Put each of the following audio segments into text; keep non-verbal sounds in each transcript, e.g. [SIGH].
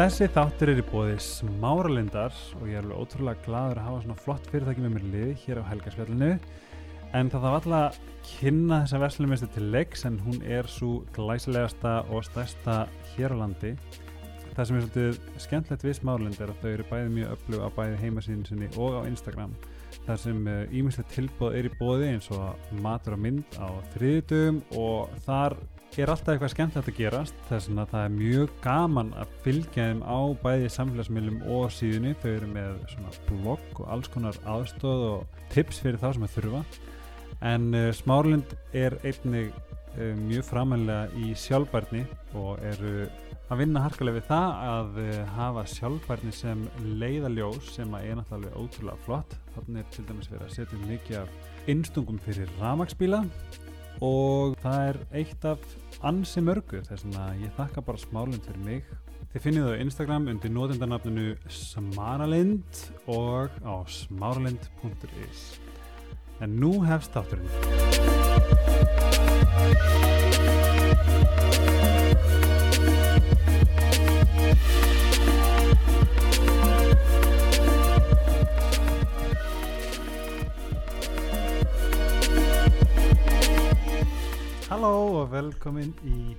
Þessi þáttur er í bóði smáralindar og ég er alveg ótrúlega gladur að hafa svona flott fyrirtæki með mér liði hér á Helgarsfjallinu en það þarf alltaf að kynna þessa verslumistu til leiks en hún er svo glæsilegasta og stærsta hér á landi. Það sem er svolítið skemmtilegt við smáralind er að þau eru bæði mjög öflug á bæði heimasíðin sinni og á Instagram. Þar sem ímyndslegt tilbúð er í bóði eins og matur og mynd á þriðdugum og þar er alltaf eitthvað skemmtilegt að gerast? Þess að það er mjög gaman að fylgja þeim á bæði samfélagsmiðlum og síðunni, þau eru með svona blogg og alls konar aðstóð og tips fyrir þá sem að þurfa. En uh, Smárlind er einnig uh, mjög framhænlega í sjálfbærni og eru að vinna harkulega við það að uh, hafa sjálfbærni sem leiðaljós sem að er náttúrulega ótrúlega flott. Þannig er til dæmis verið að setja mikið af innstungum fyrir ramagsbíla og það er eitt af ansi mörgu þess að ég þakka bara smárlind fyrir mig. Þið finnið það á Instagram undir nótendarnafninu smaralind og á smaralind.is en nú hefst þátturinn Halló og velkomin í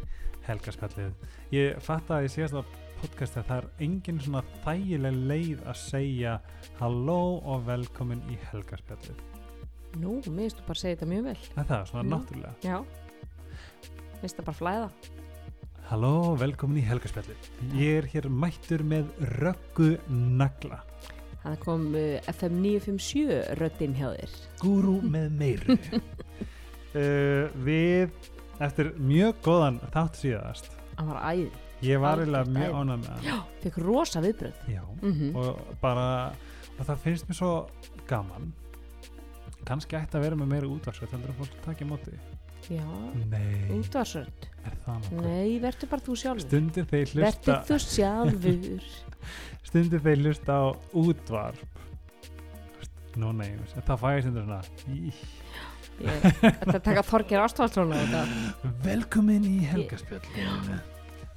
Helgarspjallið. Ég fatt að í síðasta podcast að það er engin svona þægileg leið að segja halló og velkomin í Helgarspjallið. Nú, mér finnst þú bara að segja þetta mjög vel. Það er svona Nú. náttúrulega. Já, mér finnst það bara flæða. Halló og velkomin í Helgarspjallið. Ég er hér mættur með röggu nagla. Það kom FM 957 röddinn hjá þér. Gúrú með meiru. [LAUGHS] uh, við, eftir mjög góðan þátt síðast, Það var æði. ég var eiginlega mjög æði. ánægð með hann. Já, fekk rosa viðbröð. Mm og bara og það finnst mér svo gaman kannski ætti að vera með meira útvarsveit heldur að fólk takja móti Já, nokkuð Nei, verður bara þú sjálfur. stundir þeir hlusta Verður þú sjálfur. [LAUGHS] stundir þeir hlusta á útvarp no names það fæði stundir svona í, Að taka Þorgir Ástvaldsson á þetta. velkomin í helgaspjöld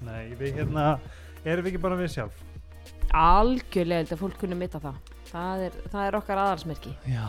nei, við hérna erum við ekki bara við sjálf Algjörlega, þetta fólk kunni mitta það. Það er, það er okkar aðalsmerki. já,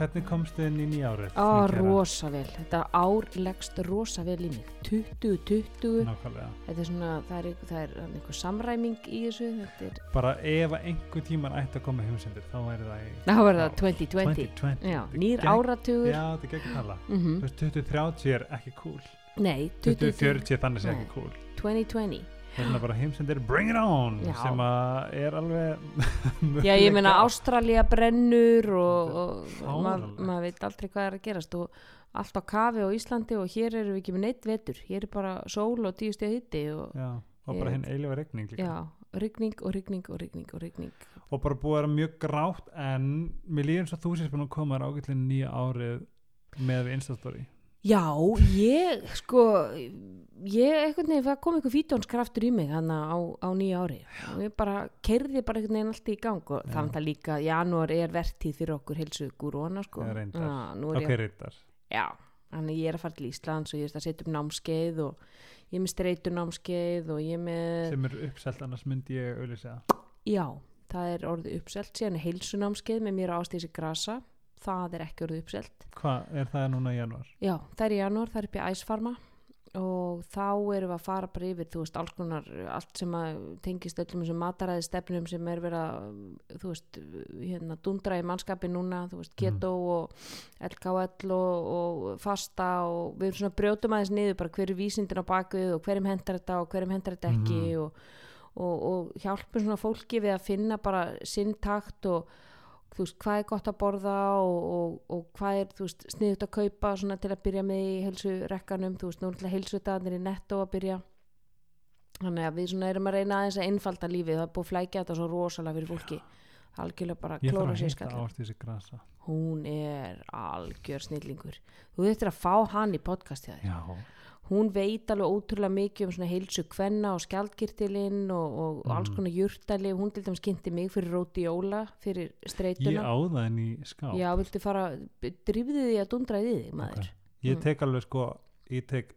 hvernig komstu inn í nýjárið Á, mín kæra? rosa vel. Þetta ár leggst rosa vel í mig. 20-20. nákvæmlega Þetta er svona, það er, það er einhver samræming í þessu. Er, bara ef einhver tíman ætti að koma heimsendir þá væri það í þá er það Já, 2020. 2020 Já, nýr gegn- áratugur. Já, þetta er ekki tala Mhm. Þú veist, 2030 er ekki cool Nei, 2040 þannig sé Nei. ekki cool 2020. Að bara heimsendir bring it on Já. sem að er alveg Já, ég meina Ástralía brennur og, og maður mað veit aldrei hvað er að gerast og allt á kafi á Íslandi og hér erum við ekki með neitt vetur. Hér er bara sól og tíu stið hitti og Já, og bara hinn eilifa regning líka já, rigning og rigning og rigning og rigning. og bara búið að vera mjög grátt en mér líður eins og þú sést búin að koma ágætlega nýja árið með Instastory Já, ég, sko, ég einhvern veginn, það kom einhver fítónskraftur í mig hann á, á nýja ári. Og ég bara kerði bara einhvern veginn allt í gang og þannig að líka, janúar er vertíð fyrir okkur heilsu gúróna, sko. Já, reyndar. Já, nú er Ok, ég, reyndar. Já, þannig ég er að fara til Íslands og ég er að setja upp námskeið og ég er með streitur námskeið og ég er með, sem er uppselt annars myndi ég auðvitað já, það er orðið uppselt, síðan er heilsu námskeið með mér ástísi grasa, það er ekki orðið uppselt. Hvað er það núna í januar? Já, það er í janúar, það er upp í æsfarma og þá erum við að fara bara yfir, þú veist, alls konar, allt sem að tengist öllum þessum mataræði stefnum sem er verið að, þú veist, hérna, dundra í mannskapi núna, þú veist, keto og LKL og, og fasta og við erum svona brjótum aðeins niður bara hver er vísindin á bakvið og hverjum hendar þetta og hverjum hendar þetta ekki Mhm. og, og, og hjálpum svona fólki við að finna bara sinn takt og þú veist, hvað er gott að borða og, og, og hvað er, þú veist, sniðut að kaupa svona til að byrja með í heilsurekkanum þú veist, nú alltaf heilsudagarnir í netto að byrja. Þannig að við svona erum að reyna aðeins að einfalda lífið það er búið flækja þetta svo rosalega fyrir fólki. Algjörlega bara klóra sér skall hún er algjör snillingur. Þú þurftir að fá hann í podcast hjá þér. Já, hún veit alveg ótrúlega mikið um svona heilsu kvenna og skjaldkirtilinn og, og, og alls Mm. konar jurtali hún til dæmis kynnti mig fyrir róti jóla fyrir streituna ég á það en í skáp Já, viltu fara, drifðu því að dundra í þig, maður. Ég Mm. tek alveg sko Ég tek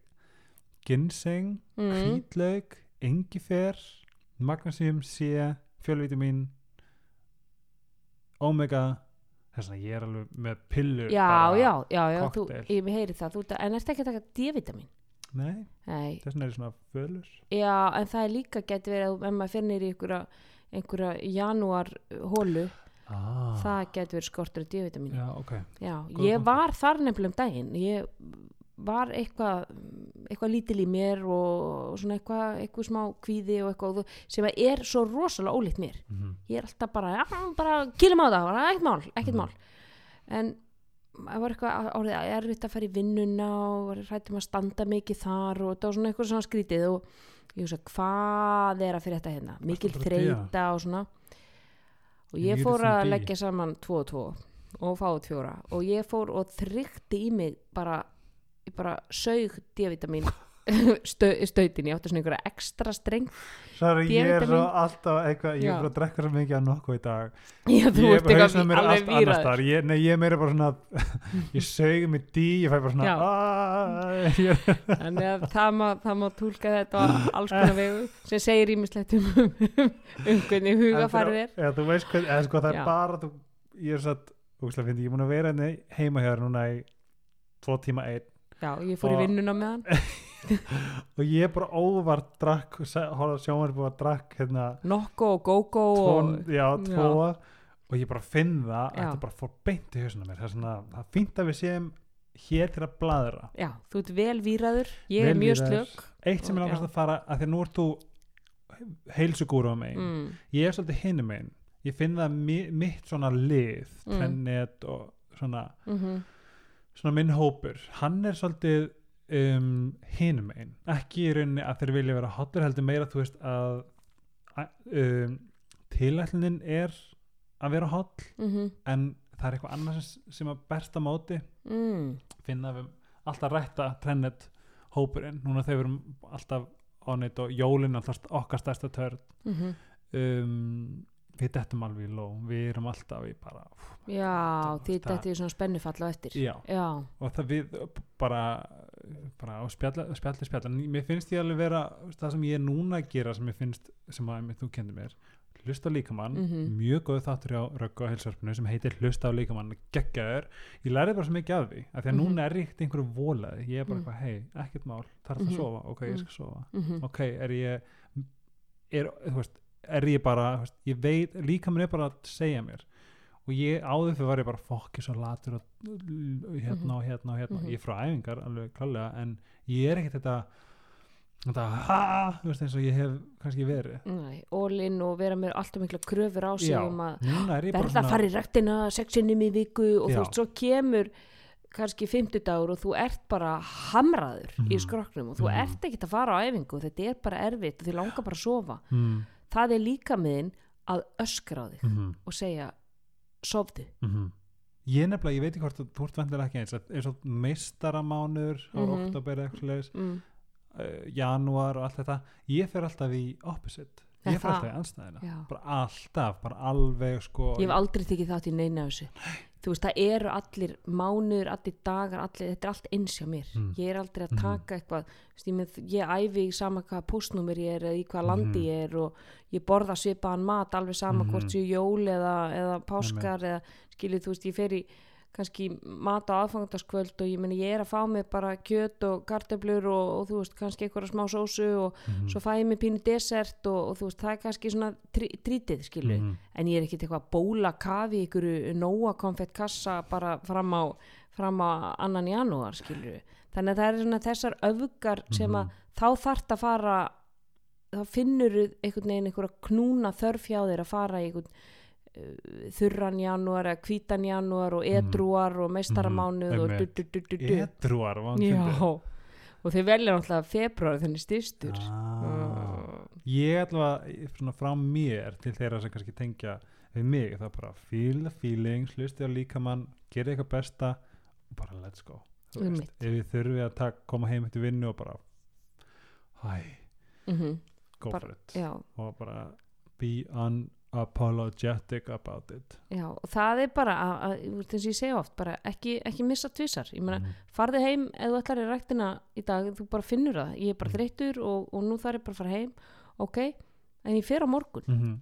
ginseng, Mm. hvítlaug engifer magnesium, C, fjölvitamin omega þess að ég er alveg með pillur já, bara, já, já, já þú, ég heyri það, þú, en ertu ekki að taka D-vitamin? Nei, Nei, þess vegna er ég svona fölur já, en það er líka geti verið ef maður finnir í einhverja, einhverja janúar hólu, ah. það geti verið skortur D-vitamin já, ok. Já, ég var þar nefnilega um daginn. Ég var eitthvað eitthvað lítil í mér og svona eitthvað, eitthvað smá kvíði og eitthvað sem er svo rosalega ólíkt mér. Mm ég er alltaf bara, já, bara kýlum á það ekkert mál, ekkert Mhm. mál. En það var eitthvað orðið erfitt að fara í vinnuna og var hrættum að standa mikið þar og það var svona eitthvað svona skrítið og ég hugsa, hvað er að fyrir þetta hérna mikil að þreita og svona. Og ég fór að leggja saman tvo og tvo og fáið fjóra. Og ég fór og þrykti í mig bara, bara sög D-vitamin [LAUGHS] stautin, ég átti svona einhverja ekstra streng Sorry, ég er svo alltaf eitthvað, ég Já. er bara að drekka svo mikið að nokkuð í dag já, þú ert eitthvað alveg výraður ég, nei, ég er meira bara svona [LAUGHS] ég sög mig dí, ég fæ bara svona Já. "Ah", [LAUGHS] Þannig að það má, það má tólka þetta á alls konar vegu sem segir ímislegt um, um, um hvernig hugafarið er. ja, þú veist hvað, eða sko það Já. er bara þú, ég er satt, úslega fyndi, ég er búin að vera henni heima hér núna í tvo tíma einn Já, ég fór í vinnuna með hann. [LAUGHS] [LAUGHS] og ég bara óvart drakk, hóla sjónvarp og drakk hérna Nokko og Gogo og... já, tvo og ég bara finn það, Já. þetta bara fór beint í hausuna mér, það er svona, það fínt að við séum hér til að bladra Já, þú ert vel výraður, ég Vel er mjög víraður. slög. eitt sem Já. langast að fara, að því að nú ert þú heilsugúru á megin Mm, ég er svolítið hinum megin ég finn það mi mitt svona lið Mm. tennet og svona mm svona minn hópur, hann er svolítið um, hinum einn ekki í rauninni að þeir vilja vera hotlur heldur meira þú veist að um, tilætlunin er að vera hotl mm en það er eitthvað annars sem, að bersta móti. Mm, finna við alltaf rætta trennet hópurinn, núna þegar við erum alltaf áneitt og jólinn alltaf okkar stærsta törn. Mm um, við dettum alveg í ló við erum alltaf í bara úf, Já, því þetta er svona spennufall á eftir. já, Já, og það við bara bara spjalla, spjalla en mér finnst ég alveg vera það sem ég er núna að gera sem ég finnst sem að þú kendir mér hlusta á líkamann, Mhm. mjög góð þáttur á röggu á heilsvarpinu sem heitir hlusta á líkamann geggjaður, ég lærið bara svo mikið af því af því að Mhm. núna er ég ekkert einhverju volaði ég er bara Mm. eitthvað, hei, ekkert mál þarf það Mhm. að sofa, ok, ég Mm. skal sofa mm ok, er ég er, þú veist, er ég bara ég veit, líkamann er bara að segja mér og ég áður fyrir var ég bara fokki svo latur og hérna og hérna og hérna Mhm. ég er frá æfingar alveg klálega en ég er ekkert þetta þetta ha, þú veist eins og ég hef kannski verið Nei, ólinn og vera með alltaf mikla kröfur á sig já, um að er verða að fara í rektina sexinum í viku og Já. þú veist, svo kemur kannski fimmtudagur og þú ert bara hamraður í Mhm. skroknum og þú Mhm. ert ekki að fara á æfingu þetta er bara erfitt og þið langar bara að sofa mm, það er líka miðin að öskra á þig mm, og segja sofðu mm, ég nefnilega, ég veit ekki hvort þú- ert vendilega ekki eins eins og meistaramánuður á Mhm. oktober eða eitthvað leis mm. uh, janúar og allt þetta ég fer alltaf í opposite ég það? alltaf í anstæðina bara alltaf, bara alveg sko ég hef aldrei tekið þátt í neina þessu þú veist, það eru allir mánuður, allir dagar allir, þetta er allt eins hjá mér Mm. ég er aldrei að Mhm. taka eitthvað þú veist, ég, með, ég æfi í sama hvað postnúmer ég er eða í hvað landi Mhm. ég er og ég borða svipaðan mat alveg sama Mhm. hvort séu jól eða, eða páskar eða skiljið, þú veist, ég fer í kannski mat á aðfangandaskvöld og ég meni ég er að fá mig bara kjöt og kartöflur og, og þú veist, kannski einhverja smá sósu og Mhm. svo fæ ég mig pínu desert og, og þú veist, það er kannski svona trí, trítið, skilju Mhm. en ég er ekkert eitthvað að bóla kafi ykkur nóa konfett kassa bara fram á, fram á annan janúar skilju, þannig að það er svona þessar öfgar sem að Mhm. þá þarft að fara þá finnur einhvern veginn einhverja knúna þörf hjá þér að fara í einhvern þurran janúar eða hvítan janúar og edruar og meistaramánuð og du, du, du, edruar og þeir velja náttúrulega februar þenni styrstur. Ah. ég allavega svona frá mér til þeirra sem kannski tengja við mig, það er bara feel the feelings hlusti á líkamann, gera eitthvað besta og bara let's go. Veist, ef við þurfum að tak, koma heim eftir vinnu og bara hæ, mm go Bara- for it. já, og bara be unapologetic about it. Já, og það er bara að, að, ég segja oft, bara ekki, ekki missa tvisar, ég meina, Mhm. farðu heim ef þú ætlar í ræktina í dag, þú bara finnur það. Ég er bara Mm. þreyttur og, og nú þarf ég bara að fara heim. Ok, en ég fer á morgun. Mm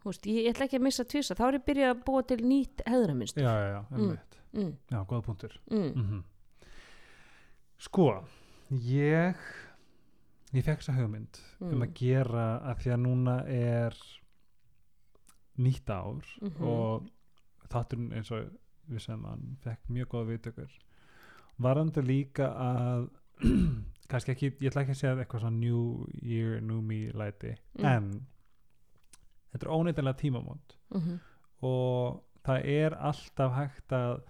Þú veist, ég, ætla ekki að missa tvisa þá er ég byrjað að búa til nýtt heðramist já, já, já, einmitt. Mm, já, góða punktur mm, mm sko ég ég fekk þessa hugmynd um Mm. að gera að því að núna er nýtt ár Mhm. og þátturinn eins og við sem hann fekk mjög góða viðtökur varandi líka að [CLEARS THROAT] kannski ekki, ég ætla ekki að segja eitthvað svona new year, new me læti Mm. en þetta er óneitinlega tímamót mm og það er alltaf hægt að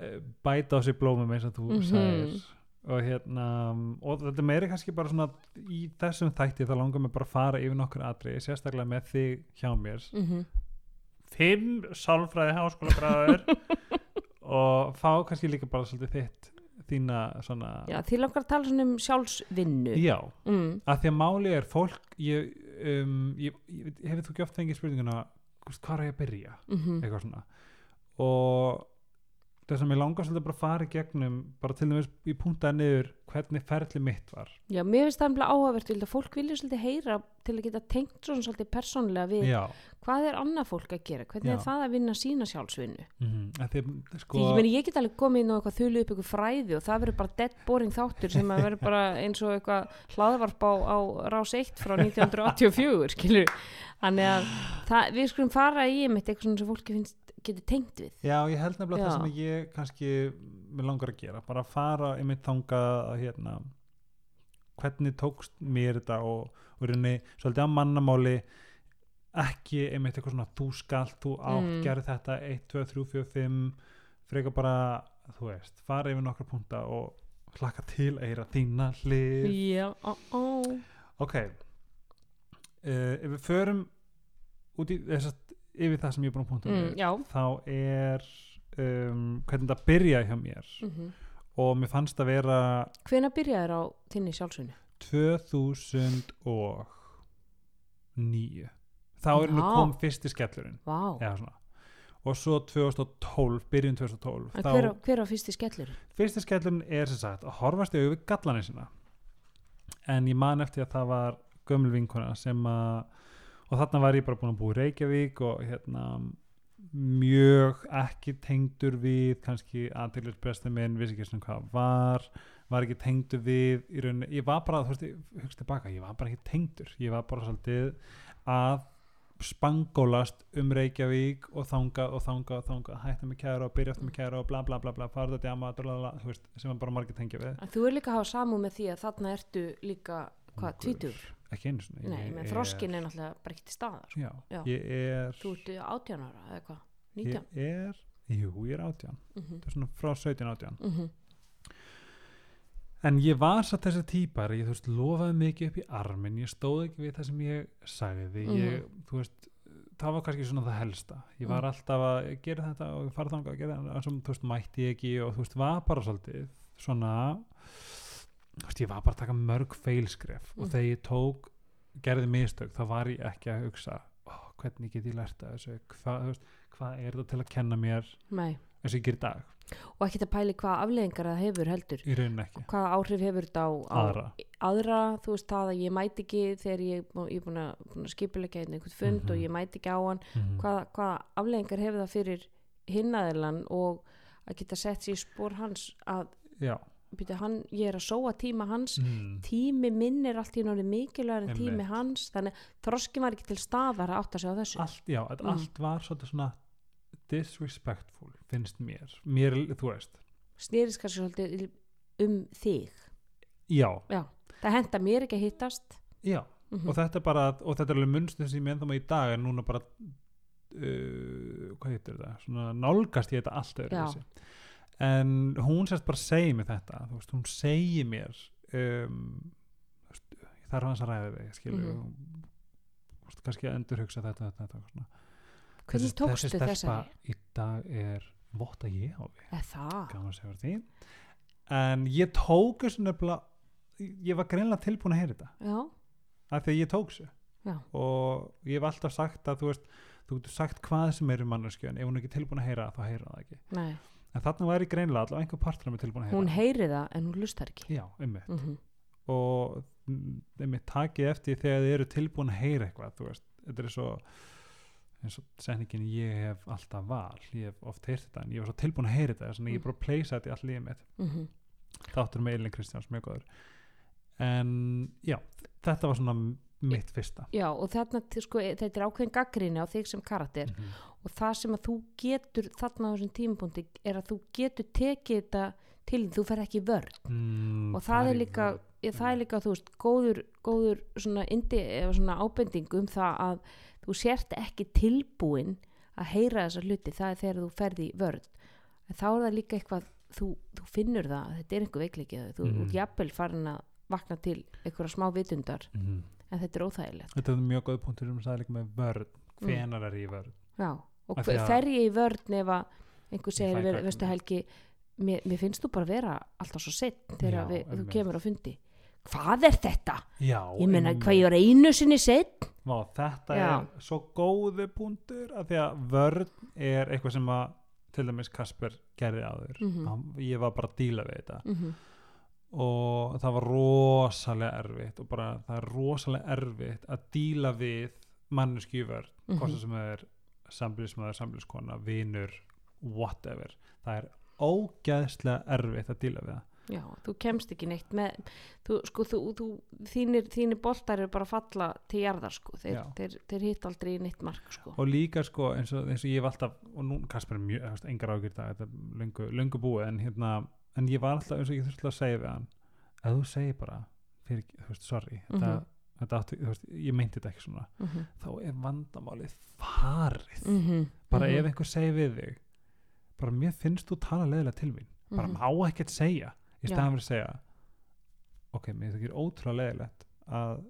eh, bæta á sig blómum eins og þú Mhm. sagðir og hérna og þetta meiri kannski bara svona í þessum þætti þá langar mig bara að fara yfir nokkur atrið sérstaklega með þig hjá mér mm fimm sálfræði háskólagráður [LAUGHS] og fá kannski líka bara svolítið þitt þína svona Já, því langar að tala svona um sjálfsvinnu. Já, mm, að því að máli er fólk ég, um, ég, ég hefur þú ekki oft fengið spurninguna hvað er ég að byrja? Mm eitthvað svona. Og þess að mér langar svolítið bara að fara í gegnum bara til dæmis í puntaði niður hvernig ferli mitt var. Já, mér finnst það nefnilega áhugavert vil að fólk vilja svolítið heyra til að geta tengt svona svolítið persónlega við já, hvað er annað fólk að gera, hvernig Já. er það að vinna sína sjálfsvinnu? Mm því, sko, Því ég meni ég get alveg komið inn á eitthvað þulu upp eitthvað fræði og það verður bara dead boring þáttur sem að verður bara eins og eitthvað hlaðvarp á, á rás 1 frá 1984 skilur þannig að það, við skulum fara í einmitt eitthvað sem fólki finnst getur tengt við. Já, ég held nefnilega það sem ég kannski mér langar að gera, bara að fara einmitt þangað að hérna hvernig tókst mér þetta og, og reyni svolítið að mannamáli ekki einmitt eitthvað svona þú skalt, þú átt, Mm. gerð þetta 1, 2, 3, 4, 5 frekar bara, þú veist fara yfir nokkra punta og hlaka til að heyra þína hlið. Já, ó, ó. Ok uh, ef við förum út í þess yfir það sem ég er búin að punta mm, þá er um, hvernig þetta byrjaði hjá mér. Mm og mér fannst að vera Hvenær byrjaðir á þinni sjálfsvinnu? 2009 þá er henni kom fyrsti skellurinn. Vá, Já, svona. og svo 2012 byrjun 2012 en þá, hver, á- hver á fyrsti skellur? fyrsti skellurinn er sem sagt að horfast í við gallanir sinna en ég man eftir að það var gömul vinkona sem að og þarna var ég bara búin að búa í Reykjavík og hérna mjög ekki tengdur við kannski aðtillisbesti minn, vissi ekki svona hvað var var ekki tengdur við í rauninni, ég var bara, þú veist, hugst tilbaka ég var bara ekki tengdur, ég var bara svolítið að spangólast um Reykjavík og þangað og þangað og þangað, hætta með kæra og byrja eftir með kæra og bla bla bla bla, farða djama, sem var bara margir tengja við. En þú er líka að hafa samúð með því að þarna ertu líka, hvað, tvítur? Ekki einu svona Nei, menn þroskin er náttúrulega bara ekki til staðar sko. já, Já. ég er Þú ertu 18 ára eða hvað? 19? ég er, jú, ég er átján Mm -hmm. þetta er svona frá 17 átján Mm en ég var satt þessi típar ég þú veist, lofaði mikið upp í armin ég stóð ekki við það sem ég sagði ég, þú veist, það var kannski svona það helsta ég var Mhm. alltaf að gera þetta og fara þangað að gera þetta en þú veist, mætti ég ekki og þú veist, var bara svolítið svona veist, ég var bara að taka mörg feilskref og Mm. þegar ég tók gerði mistök, þá var ég ekki að hugsa oh, hvernig get ég lært að þessu? Hvað, veist, hvað er þetta til að kenna mér Nei, eins og ég ger dag, og ekki að pæli hvað afleðingar það hefur heldur. Í rauninni ekki. Hvaða áhrif hefur þetta á, á aðra, aðra, þú veist það að ég mæti ekki þegar ég, ég er búin að, að skipilegja einn einhvern fund Mhm. og ég mæti ekki á hann. Mhm. hvaða, hvaða afleðingar hefur það fyrir hinnaðilan og að geta sett sér í spór hans að já byrja, hann, ég er að sóa tíma hans. Mm. tími minn er allt í náttúrulega mikilvægur en tími hans þannig þroskin var ekki til staðar að átta sig á þessu. Allt, já, mm. Allt var svona disrespectful, finnst mér. Mér, þú veist. Snýrist kannski svolítið um þig. Já, já, það henda mér ekki að hittast. Já, mm og þetta er bara og þetta er alveg munstu sem ég ennþá með í dag en núna bara uh, hvað heitir þetta, svona nálgast ég þetta allt öðru Já. þessi en hún sérst bara segir mér þetta veist, hún segir mér um, veist, ég þarf hans að ræða þig Mhm. mm kannski að endur hugsa þetta, þetta, þetta hvernig Þessi- tókstu þessi þessari? í dag er votta ég á að því. En ég tók nefnilega ég var greinlega tilbúin að heyra þetta. Já, af því að ég tók þessu. Já, og ég hef alltaf sagt að þú veist þú getur sagt hvað sem er um mannesku en ef hún er ekki tilbúin að heyra það, þá heyra það ekki. Nei en þarna ég greinlega allavega einhver partur tilbúin að heyra Hún heyri það en hún lustar ekki. Já, einmitt. Mm og þeim takið eftir þegar þið eru tilbúin að heyra eitthvað þú veist, þetta er svo eins og setningin ég hef alltaf val. Ég hef oft heyrt þetta en ég var svo tilbúin að heyra þetta þannig að ég er bara að pleysa þetta í all lífið mitt. Mhm, þáttur með Elin Kristjáns mjög góður. En já, þetta var svona mitt fyrsta já og þarna sko, e- þetta er ákveðin gaggrinni á þig sem karakter Mhm. og það sem að þú getur þarna á þessum tímapunkti er að þú getur tekið þetta til þú fer ekki í vörn mm, og það er líka, ég, það er líka þú veist, góður, góður svona, indi, svona ábending um það að þú sért ekki tilbúin að heyra þessa hluti, það er þegar þú ferði í vörð en þá er það líka eitthvað þú, þú finnur það, að þetta er einhver veikleikið þú mm. ert jafnvel farin að vakna til einhverja smá vitundar, Mhm. En þetta er óþægilegt þetta er mjög góð punktur um líka með vörn hvenar er ég í vörn já, og að- fer ég í vörn ef að einhver segir, veistu Helgi mér, mér finnst þú bara vera alltaf svo sett þegar Já, við, þú kemur á fundi hvað er þetta? já, Ég meina, einmitt. hvað ég var einu sinni sett? Vá, þetta Já. er svo góðu punktur af því að vörn er eitthvað sem að til dæmis Kasper gerði áður Mhm. Hann- ég var bara að díla við þetta Mm -hmm. Og það var rosalega erfitt og bara það er rosalega erfitt að díla við manneski í vörn Mhm. hvort sem það er samblísmaður, samblískona, vinur whatever, það er ógæðslega erfitt að díla við það Já, þú kemst ekki neitt með, þú, sko, þú, þú, þínir, þínir boltar eru bara að falla til jarðar, sko, þeir, þeir, þeir hitt aldrei neitt mark, sko. og líka sko eins og, eins og ég hef alltaf og nú Kasper er mjög, engar ágjur þetta er löngu, löngu búið en hérna en ég var alltaf eins og ég þurfti að segja við hann að þú segir bara fyrir, þú veist, sorry þetta, Mhm. þetta átti, þú veist, ég meinti þetta ekki svona Mm -hmm. þá er vandamálið farið Mm bara ef einhver segir við þig bara mér finnst þú tala leiðilega til mín bara Mhm. má ekkert segja í staðan fyrir að segja ok, mér þykir ótrúlega leiðilegt að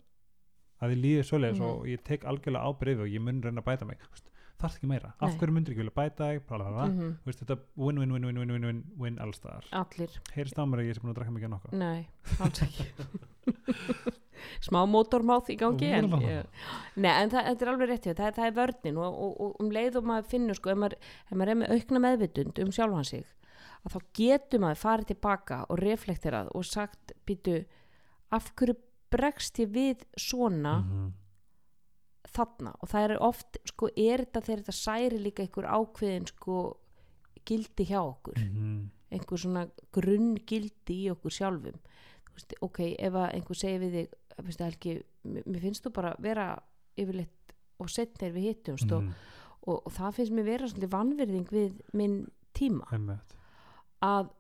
að ég líði svoleiðis Mhm. og ég tek algjörlega ábyrðið og ég mun reyna að bæta mig Þú veist, þarf ekki meira, af Nei. hverju myndir ekki vilja bæta þig bla, bla, bla. Mhm. Þú veist, þetta win, win, win, win, win, win, win, win allstaðar Allir, heyrist á mér að ég sé búin að drakka mikið nokkuð nei, alls ekki. [LAUGHS] Smá mótormáð í gangi, en, nei, en það, þetta er alveg rétt, það, er- það er vörnin og, og, og um leið og maður finnur, sko, ef maður, ef maður er með aukna meðvitund um sjálfan sig, að þá getur maður farið tilbaka og reflekterað og sagt, býtu, af hverju bregst ég við svona Mhm. Þarna og það er oft sko er þetta þegar þetta særi líka einhver ákveðin sko gildi hjá okkur Mhm. einhver svona grunn gildi í okkur sjálfum Þú veist, ok, ef að einhver segir við þig finnst Helgi, mér mér finnst þú bara vera yfirleitt og setnir við hittumst og, Mhm. og, og það finnst mér vera svolítið vanvirðing við minn tíma Einmitt. að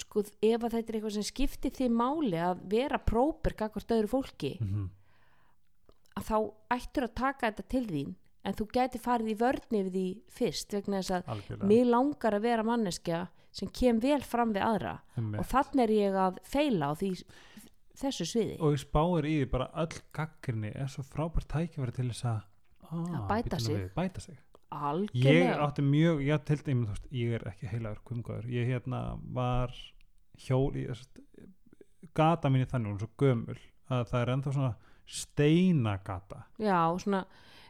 sko ef að þetta er eitthvað sem skiptir því máli að vera próper gagvart öðru fólki Mhm. Að þá ættur að taka þetta til þín en þú gæti farið í vörni við því fyrst vegna þess að algjörlega. mig langar að vera manneskja sem kem vel fram við aðra. Einmitt. og þannig er ég að feila á því þessu sviði. Og ég spáir í því bara öll gaggrinni er svo frábært tækifæri til þess að Að bæta sig. við, bæta sig. Ég algjörlega. átti mjög, já til dæmis þú veist, ég er ekki heilagur kumgóður ég hérna var hjól í gata mín í þannig, er svo gömul að það er ennþá svona steinagata. Já, svona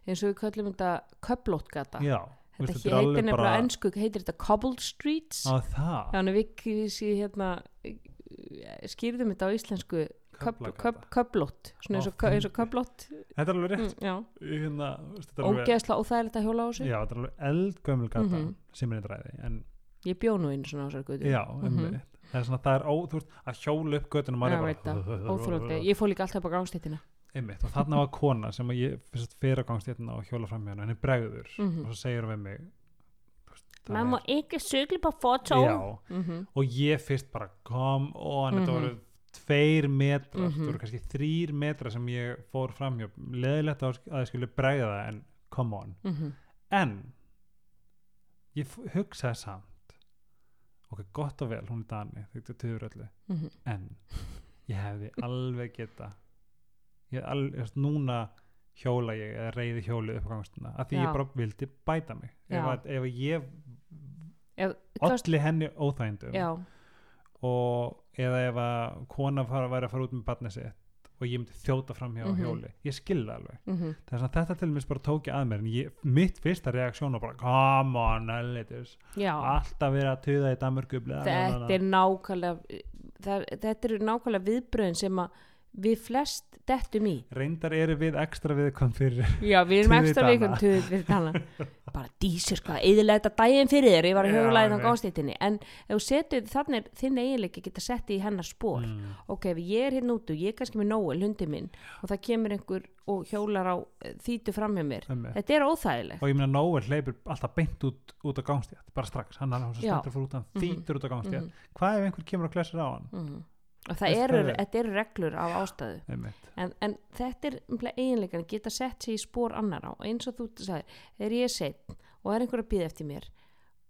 eins og við köllum þetta köplótgata já, þetta veist, he- heitir nefnilega ennsku heitir þetta cobbled streets. Að það, þannig við við hérna skýrðum þetta á íslensku köplót svona eins og, og köplót þetta er alveg rétt. Mm, hérna, þú veist, þetta er að hjóla á þessu. Já, þetta er alveg eldgömul gata Mhm. sem er eitthvað en ég bjó nú inn svona á þessar götu. Já, Mhm. einmitt. Það er svona, það er ó, þú veist, að hjóla upp það. bara óþrólandi, ég fór líka alltaf upp á gangstéttina einmitt, og þarna var kona sem að ég fyrst fyrir á gangstéttina og hjóla fram hjá henni, bregður Mhm. og svo segir hún við mig það maður má er- ekki sögla på fótó já, Mhm. og ég fyrst bara come on, þetta Mhm. voru tveir metrar, Mhm. þetta voru kannski þrýr metrar sem ég fór fram hjá leðilegt að að ég skulle bregða það en come on, Mhm. en ég hugsaði samt ok, gott og vel, hún er Dani þetta er Mhm. en ég hefði alveg geta ég þú veist, núna hjóla ég eða reyði hjólið upp á gangstuna af því Já. ég bara vildi bæta mig ef, að, ef ég Ef- olli henni óþægindum já, og eða ef að kona fara, væri að fara út með barnið sitt og ég myndi þjóta fram hjá Mhm. hjóli ég skilði alveg mhm. þess að þetta til mér bara tók ég að mér en ég, mitt fyrsta reaksjón var bara come on, alltaf verið að tuða í bla. þetta er nákvæmlega það, þetta eru nákvæmlega viðbröðin sem að við flest dettum í reyndar eru við ekstra viðkvæm fyrir Já, við erum [LAUGHS] ekstra Tuðvitana. vikum tuð við tala bara dísir sko, eðilega þetta daginn fyrir þér ég var að Já, huglaði þá einmitt. gástýttinni en setur þannig er þinn eiginleiki geta sett í hennar spór Mm. ok, ef ég er hérna úti og ég er kannski með Nóel hundi minn og það kemur einhver og hjólar á eh, þýtu fram hjá mér Einmitt. þetta er óþægilegt og ég meina Nóel hleypur alltaf beint út, út á gangstétt, bara strax hann er svo Já. stendur fyrir út hann Mhm. þýtur út á gangstétt Mhm, hvað ef einhver kemur og klessir á hann mhm. Og það eru, er? þetta eru reglur af ástæðu. En, en þetta er nefnilega eiginleikan geta sett sig í spór annar á eins og þú sagði, er ég seitt og er einhver að býða eftir mér.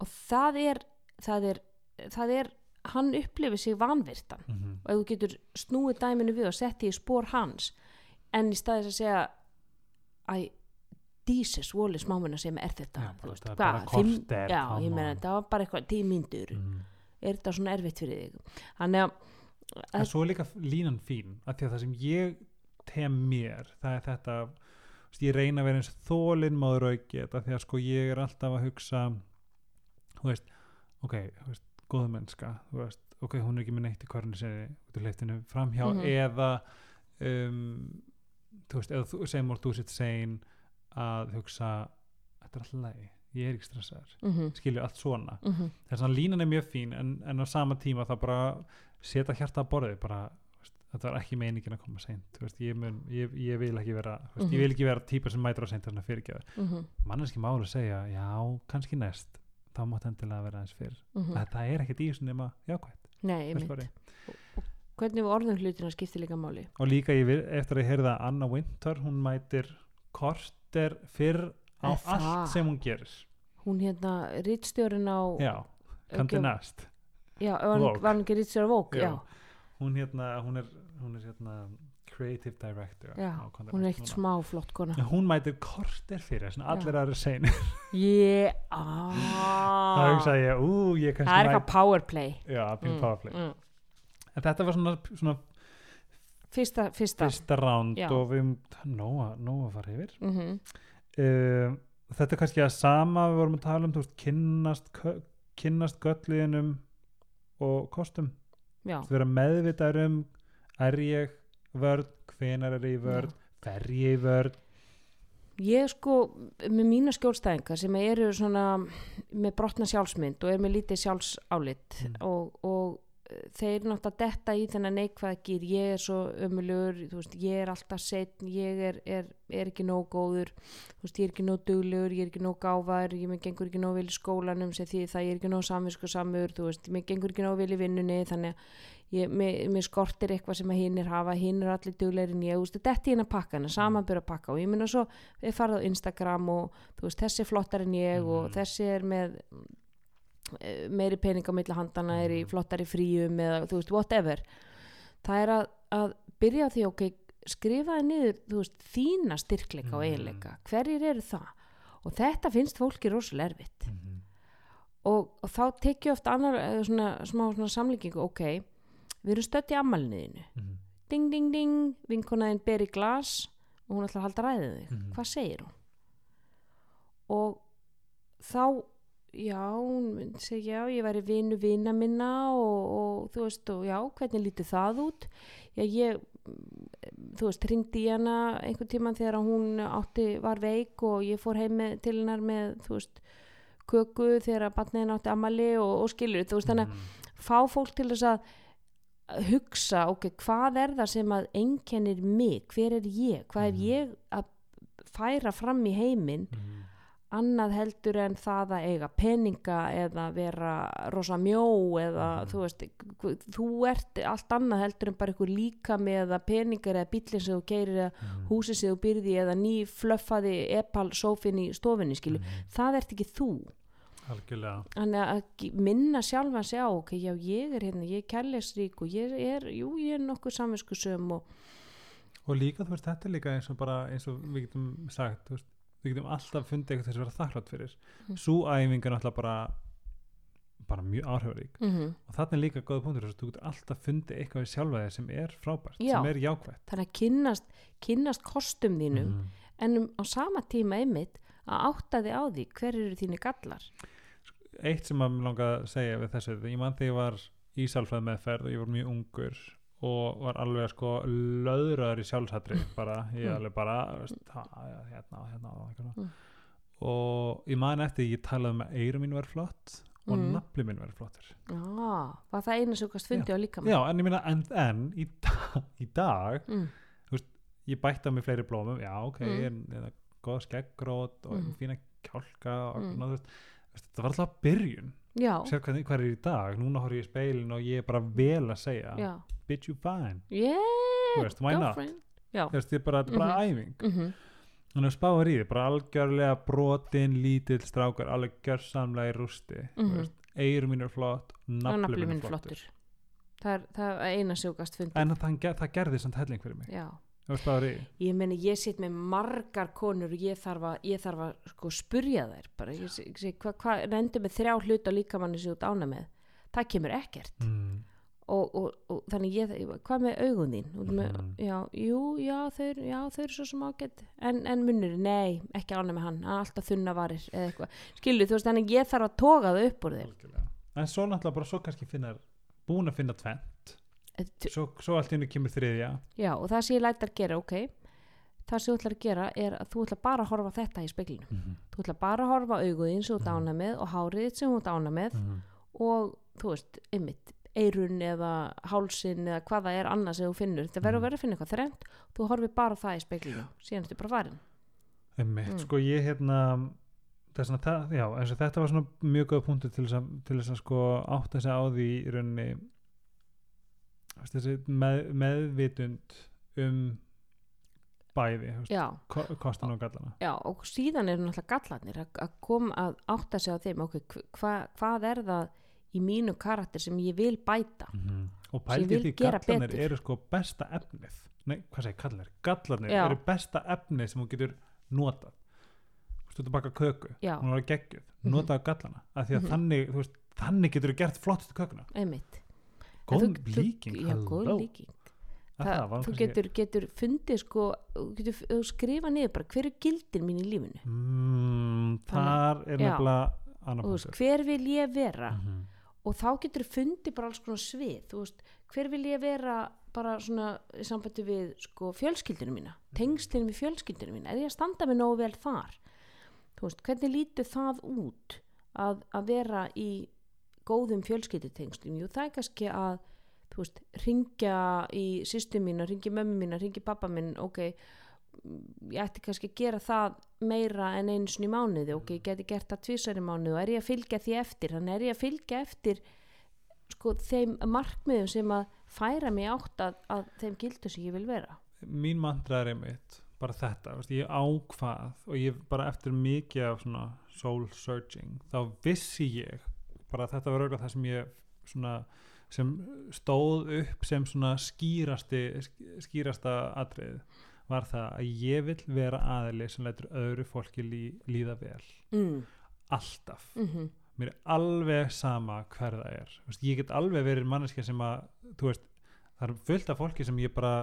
Og það er það er, það er hann upplifir sig vanvirtan. Mhm. og ef þú getur snúið dæminu við og sett því í spór hans en í staðis að segja æ, dísis, voli smámuna sem er þetta bara veist, þetta er bara korter, já, ég meina, það var bara eitthvað tímyndur, Mhm. er þetta svona erfitt fyrir þig? Þannig að en svo er líka línan fín að því að það sem ég tem mér það er þetta þú ég reyna að vera eins þólinn máður auki þetta því að sko ég er alltaf að hugsa þú veist, ok þú veist, góða mennska þú veist, ok, hún er ekki með neitt í kornu sinni út í leftinu framhjá Mhm. eða um, þú veist, eða þú segjum úr þú sitt sein að hugsa þetta er alltaf lægi, ég er ekki stressaður. Mm -hmm, skilju allt svona. Mm -hmm, þess að línan er mjög fín en, en á sama tíma það bara setja hjarta að borðið bara, veist, þetta var ekki meiningin að koma seint veist, ég, mun, ég, ég vil ekki vera veist, Mhm. ég vil ekki vera típa sem mætur á seint þannig að fyrirgeða mm manneski máli segja, já, kannski næst þá mátt endilega vera eins fyrr -hmm. mm. það er ekkert í þessu nema jákvæmt Nei, hvernig orðum hlutina skiptir líka máli og líka ég, vil- eftir að ég heyrði að Anna Winter hún mætir korter fyrr á það? allt sem hún gerir hún hérna, rittstjórin á já, kannski næst já, var hann- Vogue. ekki rittstjóri Vók Já. hún hérna, hún er, hún er hérna creative director já, hún er ekkert smá flott kona. Hún mætir korter fyrir allir aðra sein ég, þá aaa [LAUGHS] hugsaði ég, ú, ég kannski það er eitthvað powerplay já, Mm, powerplay mm. en þetta var svona, svona fyrsta, fyrsta. fyrsta ránd og við nóa að fara yfir. Mm -hmm. uh, þetta er kannski að sama við vorum að tala um, þú veist, kynnast kynnast gölluðinum og kostum. Þú vera meðvitaður um er ég vörn, hvenar er ég vörn fer ég í vörn? Ég sko með mína skjólstæðingar sem eru svona með brotna sjálfsmynd og er með lítið sjálfsálit Mm. og, og þeir náttúrulega detta í þennan neikvæðgir ég er svo ömulur veist, ég er alltaf setn, ég er, er, er ekki nóg góður veist, ég er ekki nóg duglegur, ég er ekki nóg gáfar ég mér gengur ekki nóg vel í skólanum sem því það ég er ekki nóg samvisku samur veist, mér gengur ekki nóg vel í vinnunni þannig að ég, mér, mér skortir eitthvað sem að hinnir hafa, hinn er allir duglegir en ég, þetta er hérna pakkana, samanbyrja pakka og ég minna svo, við farið á Instagram og þessi er flottar en ég og Mhm. þessi er með meiri pening á milli handana er í Mhm. flottari fríum eða þú veist, whatever það er að, að byrja því, ok, skrifaði niður þú veist, þína styrkleika og Mhm. eiginleika hverjir eru það og þetta finnst fólki rosalega erfitt Mhm. og, og þá tekið oft annar eh, svona, smá svona samlíkingu ok, við erum stödd í ammælniðinu Mhm. ding ding ding, vinkonaðin ber í glas og hún ætlar að halda ræðið þig Mhm. hvað segir hún og þá já, hún myndi segja já, ég væri vinu vina minna og, og þú veist, og já, hvernig lítið það út já, ég mm, þú veist, ringdi í hana einhvern tíman þegar hún átti, var veik og ég fór heim með, til hennar með, þú veist köku þegar að barniðin átti amali og, og skilur, þú veist, þannig að Mhm. fá fólk til þess að hugsa, ok, hvað er það sem að einkennir mig, hver er ég hvað er Mhm. ég að færa fram í heiminn Mhm. Annað heldur en það að eiga peninga eða vera rosa mjó eða Mhm. þú veist þú ert allt annað heldur en bara einhver líkami eða peningar eða bíllinn sem þú keirir eða Mhm. húsið sem þú byrði eða ný flöffaði epal sófin í stofinni skilu, Mhm. það ert ekki þú algjörlega þannig að minna sjálfan sig á ok, já ég er hérna, ég er kærleisrík og ég er, jú ég er nokkuð samviskusum og og líka þú veist þetta er líka eins og bara eins og við getum sagt þú veist, við getum alltaf fundið eitthvað þess að vera þakklátt fyrir Mm. svo æfing er náttúrulega bara bara mjög áhrifarík mm -hmm. og þarna er líka góða punktur þess að þú getur alltaf fundið eitthvað í sjálfa þig sem er frábært Já. sem er jákvætt þannig að kynnast, kynnast kostum þínum Mhm. en um, á sama tíma einmitt að átta þig á því hver eru þínu gallar eitt sem að mér langa að segja við þessu ég mann þegar ég var í sálfræð meðferð og ég var mjög ungur og var alveg sko löðraður í sjálfsættri bara, ég Mm. alveg bara veist, ha, ja, hérna, hérna og, eitthvað. Mm. og ég man eftir ég talaði um að eyru mín var flott og Mm. nafli mín var flottur Já, var það eina sem gast fundið á líka já, en ég meina, en, en í, dag, í dag mm. ég bætti á mig fleiri blómum, já, ok Mm. en, en, góða skeggrót og Mm. fína kjálka og Mm. mm. þú veist, veist, það var alltaf byrjun Já, sér hvað, hvað er í dag, núna horf ég í speilin og ég er bara vel að segja já bitch you fine, Yeah, veist, why not? veist, ég bara, þetta er bara Mhm. æfing. Mhm, þannig að spáður í því, bara algjörlega brotin, lítill strákar alveg gjörsamlega í rústi. Mm. -hmm. eigur mín er flott, og nafli mín er flottur Það er, það er eina gast fundið en það, það, gerði samt helling fyrir mig. Já, ég meni ég sitt með margar konur og ég þarf að, ég þarf að sko, spurja þær bara, hvað hva, reyndu með þrjá hlut á líkamanni sem þú ert ána með. Það kemur ekkert. Mm. Og, og, og þannig ég, hvað með augun þín? Með, Mhm. já, jú, já þau, eru- já, þau eru svo sem ágætt en, en munnur, nei, ekki ána með hann. Alltaf þunna varir eða eitthvað. Skilu, þú veist, þannig ég þarf að toga það upp úr þér. En svo náttúrulega bara svo kannski finnar búin að finna tvent Eh, svo, svo allt í hennu kemur þriðja. Já, og það sem ég læt að gera, ok. Það sem þú ætlar að gera er að þú ætlar bara að horfa þetta í speglinu mm -hmm. þú ætlar bara að horfa á auguðin sem þú ert Mhm. ána með og hárið sem þú ána með og þú veist, ymmit eirun eða hálsin eða hvað það er annað sem þú finnur. Þetta verður að Mhm. vera að finna eitthvað þrennt þú horfir bara það í speglinu síðan ertu bara farin Einmitt, Mm. sko ég hérna er svona, það, já, þetta var svona mjög góð punktur til þess að, til þess að sko átta sig á því í rauninni þessi með, meðvitund um bæði kostan og gallana. Já, og síðan eru náttúrulega gallarnir að, að koma að átta sig á þeim ok, hva, hvað er það í mínu karakter sem ég vil bæta. -hmm. og vil því gallanir eru sko besta efnið. Nei, hvað segir gallanir? gallanir eru besta efnið sem þú getur notað. Þú veist, þú að baka köku Já. hún var geggjuð, Mhm. notaðu gallana af því að Mhm. þannig, þú veist, þannig getur þú gert flottustu kökuna. Góð líking, já, góð líking. Að það, þú getur, getur fundið sko getur skrifa niður bara hver er gildin mín í lífinu? Mm, þar er nefnilega hver vil ég vera? Mhm. Og þá getur fundið bara alls konar svið veist, hver vil ég vera bara svona í sambandi við sko, fjölskyldinu mína, tengslinu við fjölskyldinu mína er ég að standa mig nógu vel þar? Veist, hvernig lítur það út að, að vera í góðum fjölskyldutengslum? Jú, það er kannski að veist, ringja í sýstu mína, ringja mömmu mína, ringja pappa minn ok, mm, ég ætti kannski að gera það meira en einu í mánuði. Ok, ég geti gert það tvisar í mánuði og er ég að fylgja því eftir, þannig er ég að fylgja eftir sko þeim markmiðum sem að færa mig átt að, að þeim gildu sem ég vil vera. Mín mantra er einmitt bara þetta, veist, ég ákvað og ég bara eftir mikið af svona soul searching, þá vissi ég bara þetta var auðvitað það sem ég svona, sem stóð upp sem svona skýrasti sk- skýrasta atrið var það að ég vil vera aðili sem lætur öðru fólki lí, líða vel. Mm. alltaf. Mm mér er alveg sama hver það er. Veist, ég get alveg verið manneskja sem að veist, það er fullt af fólki sem ég bara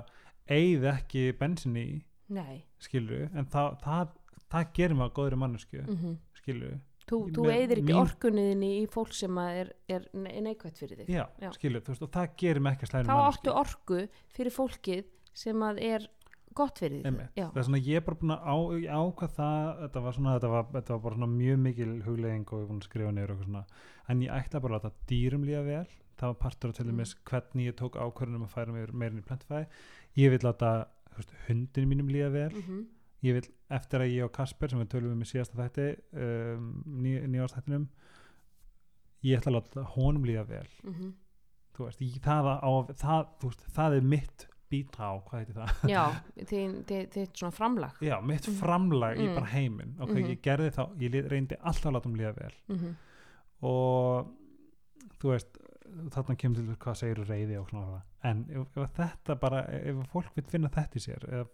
eigð ekki bensin í nei. skilur, en það, það, það gerir að góðri mannesku, mm -hmm. skilur þú, þú með eigðir ekki orkunniðinni í fólk sem er, er ne- neikvætt fyrir þig. Já, Já. skilur, þú veist, og það gerir mig ekki að slæri þá áttu orku fyrir fólkið sem að er gott fyrir já, það er svona, ég er bara búin að ákvað það, þetta var svona þetta var, þetta var bara svona mjög mikil huglegging og ég er búin að skrifa svona. En ég ætla bara að láta dýrum líða vel. Það var partur af til Mm. dæmis hvernig ég tók ákvörðunum að færa mér meirin í plantfæði ég vil láta hundin mínum líða vel. Mm ég vil, eftir að ég og Kasper sem við tölum um í síðasta þætti um, ný, nýjástættinum ég ætla að láta honum líða vel. -hmm. þú veist, ég, það, á, það, veist, það er mitt být á, hvað heitir það? já, [LAUGHS] þið svona framlag Já, mitt Mhm. framlag í Mm. bara heiminn ok, Mhm. ég gerði þá, ég reyndi alltaf að láta um líða vel mm og þú veist þarna kemur til hvað segir reyði og svona en ef, ef þetta bara ef fólk vil finna þetta í sér ef,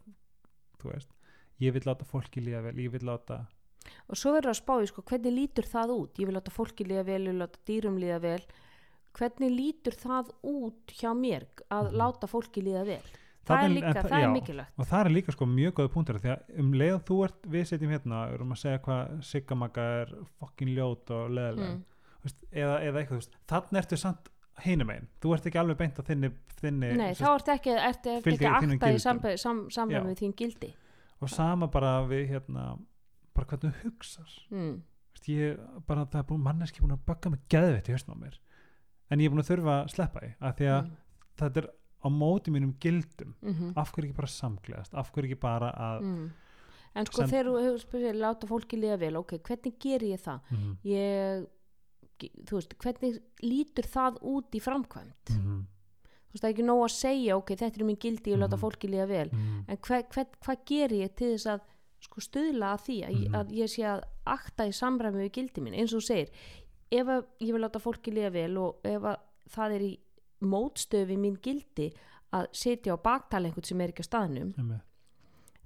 þú veist, ég vil láta fólki líða vel, ég vil láta og svo verður að spá í sko, hvernig lítur það út ég vil láta fólki líða vel, ég vil láta dýrum líða vel hvernig lítur það út hjá mér að Mhm. láta fólki líða vel það Þarna er en líka, það- það er já. mikilvægt og það er líka sko mjög góða punktur því að um leið þú ert, við setjum hérna við erum að segja hvað Siggamagga er fokkin ljót og leðileg mm. eða, eða eitthvað, þannig ertu samt hinum einn, þú ert ekki alveg beint á þinni, þinni Nei, þá ertu ekki, ertu Fylgir ekki akta í samræmi sam, þín gildi og sama bara við hérna bara hvernig þú hugsar mm. Ég, bara það er búin manneski búin að bögga mig geðveitt í hausnum á mér en ég er búin að þurfa að sleppa því af því að Mm. þetta er á móti mínum gildum Mm af hverju ekki bara samgleðast af hverju ekki bara að mm. En sko þegar þú hefur spyrir láta fólki liða vel, ok, hvernig ger ég það? mm Ég, þú veist, hvernig lítur það út í framkvæmt? -hmm. Þú veist, það er ekki nóg að segja, ok, þetta er minn gildi, ég láta Mhm. fólki liða vel Mm en hvað hver, hva ger ég til þess að sko stuðla að því að, Mhm. ég, að ég sé að akta í samræmi við gildi mín eins og segir ef að ég vil láta fólki liða vel og ef að það er í mótstöfi mín gildi að setja á baktala einhvern sem er ekki á staðnum mm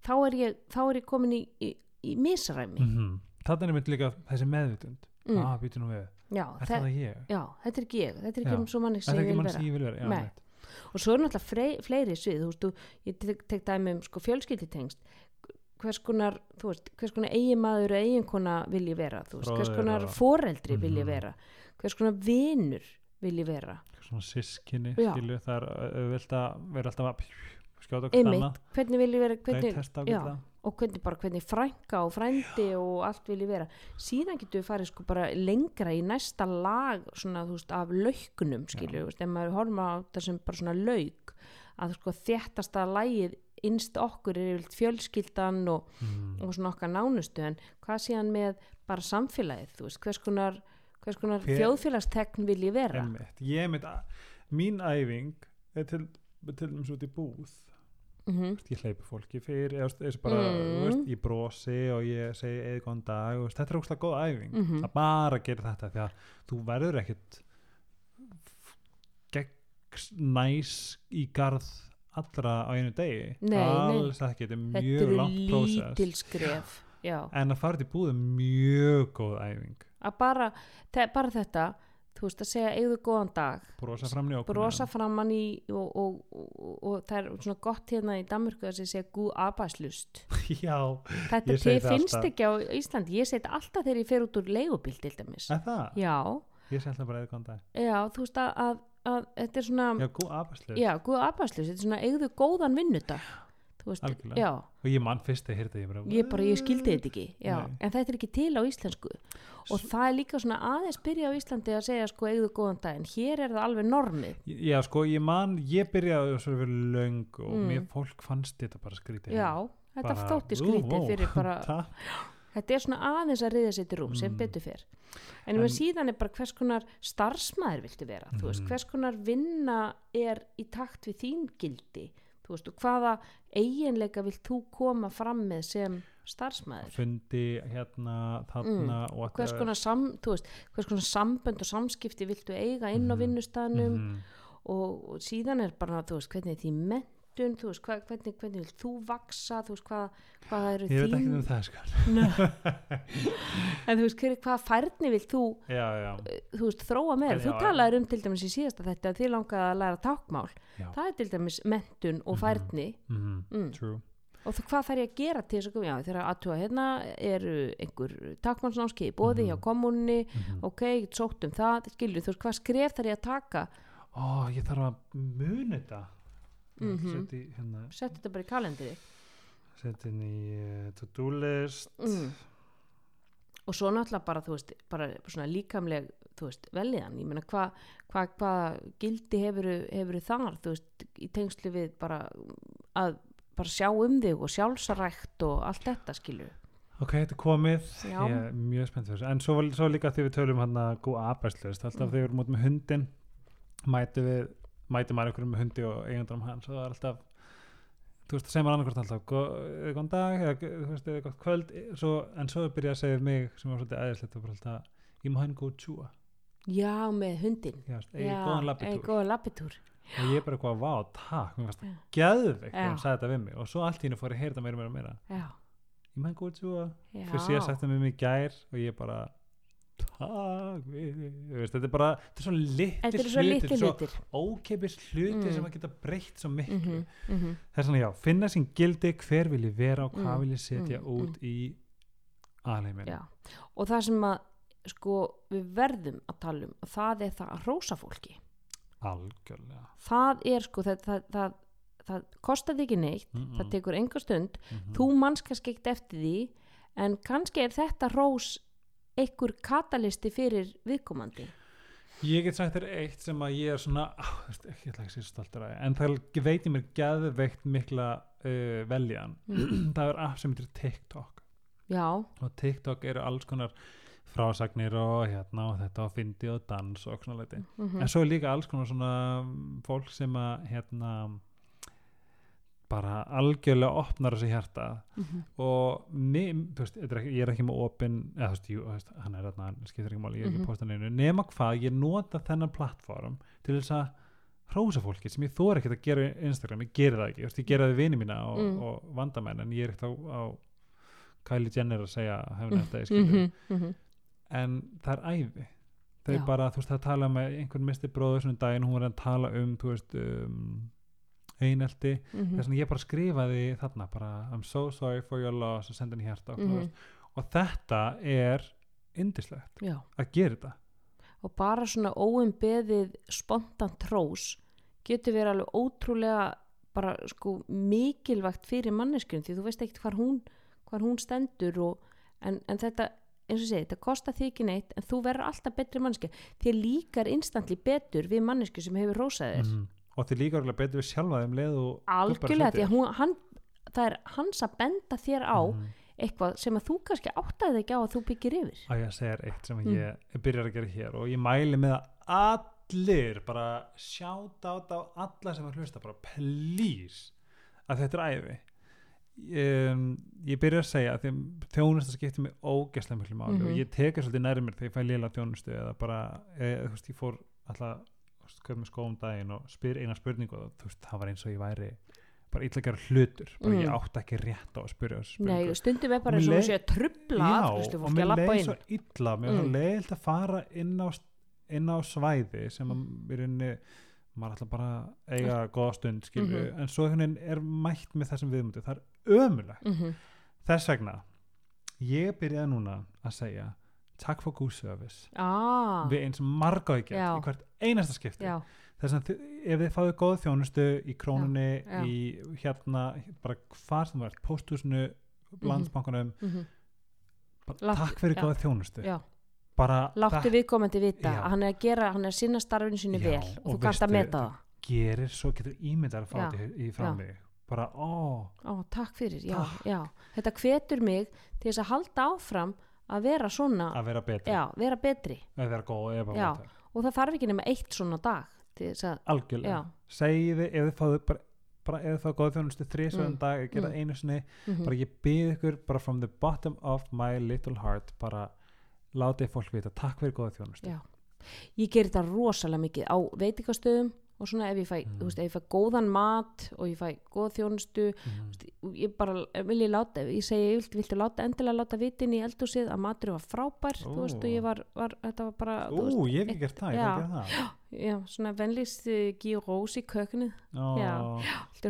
þá er ég, þá er ég komin í, í, í misræmi -hmm. þetta er einmitt líka þessi meðvitund Mm. ah, býtu nú við, já, er það ég? já, þetta er ekki ég þetta er ekki Já. um svo manni sem ég vil vera ég vil vera? Já, og svo er náttúrulega fleiri svið þú veist, ég tek, tek dæmi um sko, fjölskylditengst hvers konar, þú veist, hvers konar eiginmaður og eiginkona vil ég vera þú veist, hvers konar foreldri vil ég Mhm. vera hvers konar vinur vil ég vera svona sískinni Já. skilju, það er auðvelt að vera alltaf að skjóta okkur einmitt, annað hvernig vil ég vera hvernig, já, og hvernig bara hvernig frænka og frændi og allt vil ég vera. Síðan getur við farið sko bara lengra í næsta lag svona þú veist af laukunum skilju, þú veist, ef maður horfum á þetta sem bara svona lauk að sko þéttasta lagið innst okkur er yfirleitt fjölskyldan og, mm. og svona okkar nánustu en hvað síðan með bara samfélagið þú veist, hvers konar, hvers konar Hver- þjóðfélagstekn vil ég vera Einmitt. ég mynd að mín æfing er til, til dæmis út í búð mm Veist, ég hleypi fólki fyrir eða veist, bara, Mm. veist, ég brosi og ég segi eða góðan dag, veist, þetta er ógslag góð æfing Mhm. að bara gera þetta því að þú verður ekkit gegns næs í garð allra á einu degi. Nei, nei. alls ekki, þetta er þetta mjög langt prósess. lítil skref já. en að fara til búð er mjög góð æfing. Að bara, bara þetta þú veist að segja eigðu góðan dag. Brosa fram í okkur brosa framann í og, og, og, og það er svona gott hérna í Danmörku að segja gú abaslust [LAUGHS] já, þetta finnst alltaf. ekki á Íslandi. Ég þetta alltaf þegar ég fer út úr leigubíl til dæmis. Er já, ég segi alltaf bara eða góðan dag. Já, þú veist að, að, að þetta er svona, já, góð abaslust þetta er svona eigðu góðan vinnudag. Og ég mann fyrst að hýrta ég bara ég bara, ég skildi þetta ekki en þetta er ekki til á íslensku. Og það er líka svona aðeins byrja á Íslandi að segja sko eigðu góðan dag en hér er það alveg normið. Já, sko, ég man, ég byrjaði svo fyrir löng og Mm. mér fólk fannst þetta bara skrítið. já, þetta Bara, þótti skrítið fyrir bara. [LAUGHS] þetta er svona aðeins að riða sér til rúm sem Mm. betur fyrr en, en síðan er bara hvers konar starfsmæður viltu vera, þú veist, Mhm. hvers konar vinna er í takt við þín gildi þú veist, og hvaða eiginleika vilt þú koma fram með sem starfsmæður Fundi hérna, þarna Mm. hvers konar, sam, veist, hvers konar sambönd og samskipti viltu eiga inn á Mhm. vinnustanum Mhm. og, og síðan er bara, þú veist, hvernig er því mentun, þú veist, hva, hvernig, hvernig vil þú vaksa, þú veist, hvað, hvað eru Ég veit þín ekki um það, sko. [LAUGHS] en þú veist, hver, hvað færni vil þú Já, já, þú veist, þróa með En þú já, talaðir um til dæmis í síðasta þetta að þið langaði að læra tákmál það er til dæmis mentun og Mhm. færni Mhm. mm. True. og þú, hvað þarf ég að gera til þess að já, þegar aðtúa hérna eru einhver tákmálsnámski í bóði Mhm. hjá kommunni Mhm. ok, sótt um það, skilju, þú veist, hvað skref þarf ég að taka Ó, ég þarf að muni þetta. Seti hérna, sett þetta bara í kalendri seti inn í uh, to-do list. mm. og svo náttúrulega bara, þú veist, bara svona líkamleg þú veist, veljan, ég meina hvað hva, hva gildi hefur þar, þú veist, í tengslu við bara að bara sjá um þig og sjálfsarækt og allt þetta skilju Ok, þetta er komið. Ég er mjög spennt fyrir þessu. En svo, svo líka þegar við tölum hann að góð aðbærsluðist. Alltaf Mm. þegar við erum út með hundin, mæti við, mæti maður einhverjum með hundi og eigandarum hans. Og það er alltaf þú veist, það segir maður annarkvort alltaf "Gó- eða góðan dag, eða þú veist, eða gott kvöld. Svo, en svo byrja að segja mig sem var svolítið æðislegt og bara alltaf, ég má henni góð tjúa já, með hundin eigi góðan lappitúr góðan og ég bara eitthvað, vá, takk, mér fannst það Já. geðveikt þegar hann sagði þetta við mig. Og svo allt henni fór ég að heyrða meira og meira og meira. Já, ég má henni góð tjúa, fyrir síðan sagt það með mig gær og ég bara veist, þetta er bara þetta er svo svo hlutir, litli svo hlutir. ókeipis hluti Mm. sem að geta breytt svo miklu. Mm -hmm, það er svona já, finna sín gildi hver vil ég vera og hvað Mm, vil ég setja mm, út í alheimin já og það sem að sko við verðum að tala um það er það að rósa fólki. Algjörlega. Það er sko það, það, það, það kostar ekki neitt mm það tekur enga stund -hmm. þú manns kannski ekkert eftir því en kannski er þetta rós einhver katalisti fyrir viðkomandi? Ég get sagt þér eitt sem að ég er svona á, ekki að sé stoltur að en það veit ég mér geðveikt mikla uh, veljan Mm. [CLEARS THROAT] það er app sem heitir TikTok. Já, og TikTok eru alls konar frásagnir og hérna og þetta og fyndi og dans og svona leiti. Mm en svo er líka alls konar svona fólk sem að hérna bara algjörlega opnar þessi hjarta Mhm. og nefn, þú veist, er ég er ekki með opin eða þú veist, jú, hann er þarna hann skiptir ekki máli, ég er ekki Mhm. að posta neinu nema hvað, ég nota þennan plattform til þess að hrósa fólki sem ég þóra ekkert að gera á Instagram ég geri það ekki, veist, ég gera það við vini mína og, Mm. og vandamenn, en ég er ekkert á, á Kylie Jenner að segja Mm. þetta, ég skilur Mhm, mhm. en það er æði þau Já. bara, þú veist, það tala með einhvern misti bróður svona daginn, hún var að tala um þú veist, um, einelti Mhm. þess vegna ég bara skrifaði þarna bara, I'm so sorry for your loss og senda henni hjarta og, Mhm. og þetta er indislegt já að gera þetta og bara svona óumbeðið spontant rós getur verið alveg ótrúlega bara sko mikilvægt fyrir manneskjum því þú veist ekkert hvar hún, hvar hún stendur og, en, en þetta eins og segi, þetta kostar því ekki neitt en þú verður alltaf betri manneskja þér líkar instantly betur við mannesku sem hefur rósað þér Mhm. Og þið líka orðlega betur við sjálfa þeim leið og algjörlega því að hún, hann, það er hans að benda þér á mm. eitthvað sem að þú kannski áttaði ekki á að þú byggir yfir að ég segja þér eitt sem Mm. ég byrjar að gera hér og ég mæli með að allir bara sjáta á á alla sem að hlusta bara please að þetta er æfi um, ég byrja að segja að þeim þjónusta skiptir mig ógeðslega miklu máli Mhm. og ég teka svolítið nærið mér þegar ég fæ lila þjónustu eða bara, eða, þú veist, ég fór alltaf köp með skóum daginn og spyr eina spurningu og þú veist, það var eins og ég væri bara illa að gera hlutur bara Mm. ég átti ekki rétt á að spyrja þessu Nei, spurningu stundum er bara Og eins og mér hún sé að trubla afgriðslu og fólki að mér lappa leið inn svo illa mér Mm. svo leiðilt að fara inn á, inn á svæði sem að við rauninni maður ætla bara að eiga góða stund skilur Mhm. en svo veginn er mætt með þessum viðmyndi það er ömulegt Mhm. þess vegna ég byrjaði núna að segja takk for good service. Ah, við eins marga ekki Já. í hvert einasta skipti. Já, þess að ef þið fáið góða þjónustu í krónunni, Já, í hérna bara hvar sem ert, pósthúsinu landsbankunum, mhm, bara, Láttu- takk fyrir já. góða þjónustu. Já. Bara láttu viðkomandi vita. Að hann er að gera, hann er að sinna starfinu sínu vel. og og þú kannst að meta það. gerir svo getur ímyndar að fá þetta í mig. Bara, ó, Ó, takk fyrir, já, Takk. já. Þetta hvetur mig til þess að halda áfram að vera svona, að vera betri. Já, vera betri. Að vera góð eða Já. og það þarf ekki nema eitt svona dag að, algjörlega, segiði ef þið fáið bara, bara þið fáið góða þjónustu þrísverðan Mm, dag, gera mm. einu sinni mhm, bara ég byrð ykkur bara from the bottom of my little heart bara látið fólk vita, takk fyrir góða þjónustu. Já. ég ger þetta rosalega mikið á veitingastöðum og svona ef ég fæ, Mm. veist, ef ég fæ góðan mat og ég fæ góða þjónustu Mhm. og ég bara vil ég láta ég segi, viltu, viltu láta, endilega láta vitin í eldhúsið að matur var frábær þú veist, og ég var, var, þetta var bara Ú, veist, ég hef ekki gert það, ég hef ekki gert það. Já, svona venlist uh, gíu rós í köknu Ó, Já. ég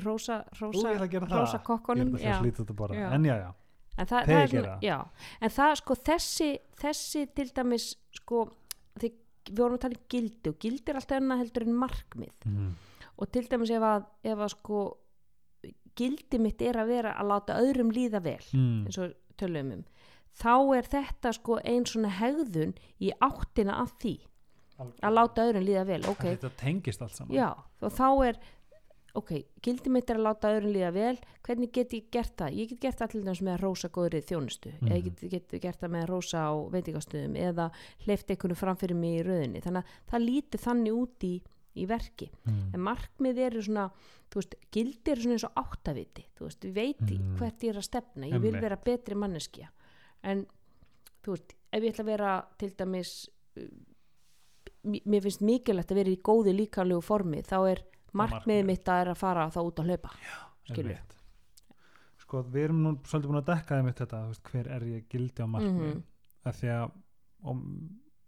kokkonum Ég er slítið þetta bara, Já. en já, já. En það, Þeir það er svona, já. En það sko þessi, þessi til dæmis sko við vorum að tala um gildi og gildi er alltaf enna heldur en markmið Mhm. og til dæmis ef að, ef að sko gildi mitt er að vera að láta öðrum líða vel Mm. eins og tölum um þá er þetta sko ein svona hegðun í áttina að því að láta öðrum líða vel ok, Þetta tengist allt saman já, þá er ok, gildi mitt er að láta öðrum líða vel hvernig get ég gert það? Ég get gert það til dæmis með að rósa góðri þjónustu eða ég Mhm. get, get gert það með að rósa á veitingastöðum eða hleyft einhvern framfyrir mig í rauðinni þannig að það líti þannig út í, í verki Mm. en markmið eru svona þú veist, gildi eru svona eins og áttaviti þú veist, ég veit Mm. hvert ég er að stefna ég vil vera betri manneskja en þú veist, ef ég ætla að vera til dæmis mér finnst mikilvægt að vera í góðu líkanlegu formi þá er markmiðið markmið. mitt að er að fara þá út að hlaupa skilur. Einmitt. Sko, við erum nú svolítið búin að dekka þeim þetta, þú veist, hver er ég gildi á markmið Mhm. af því að og,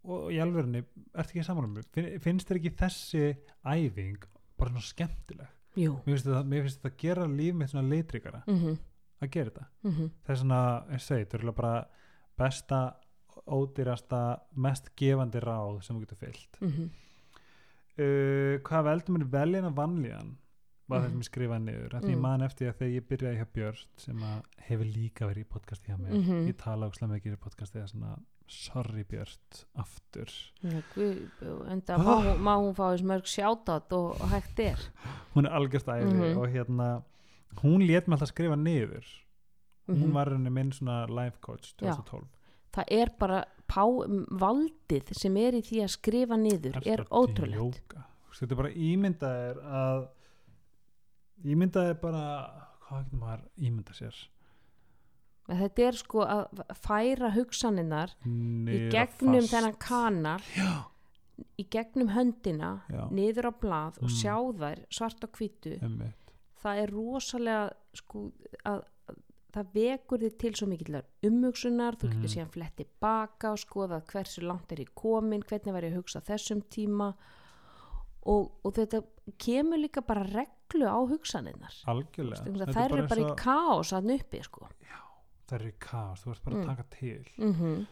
og í alvörunni, ertu ekki saman um mig Finn- finnst þér ekki þessi æfing bara svona skemmtileg jú mér finnst þetta, mér finnst þetta að gera líf mitt svona leitrikara mm -hmm. að gera þetta Mm -hmm. það er svona, ég segi, þetta er bara besta, ódýrasta mest gefandi ráð sem þú getur fyllt Mm -hmm. Uh, hvað veldur mér veljan að vanlíðan var Mhm. þetta sem ég skrifaði niður af því Mm. man eftir að þegar ég byrjaði hjá Björn sem að hefur líka verið í podcasti hjá mér Mhm. ég tala ókslega mikið í podcasti eða svona sorry Björn, aftur guð, enda Ah. má, hún- má hún fá þess mörg sjátat og, og hægt er hún er algjörst æfi Mhm. og hérna hún lét mig alltaf skrifa niður hún Mhm. var henni minn svona life coach Já. 2012 það er bara pá, valdið sem er í því að skrifa niður er ótrúlegt þetta er bara ímyndaðir að ímyndaðir bara hvað getur maður ímynda sér þetta er sko að færa hugsaninnar í gegnum fast. þennan kanal já, í gegnum höndina Já. niður á blað og Mm. sjá þær svart og einmitt. það er rosalega sko að það vekur þið til svo mikillar umhugsunar, þú getur Mhm. síðan fletti baka og skoða hversu langt er í komin, hvernig var ég að hugsa þessum tíma. Og, og þetta kemur líka bara reglu á hugsaninnar algjörlega. Þær er eru bara í kaos að uppi sko. Það er í kaos, þú veist bara Mm. að taka til. Mm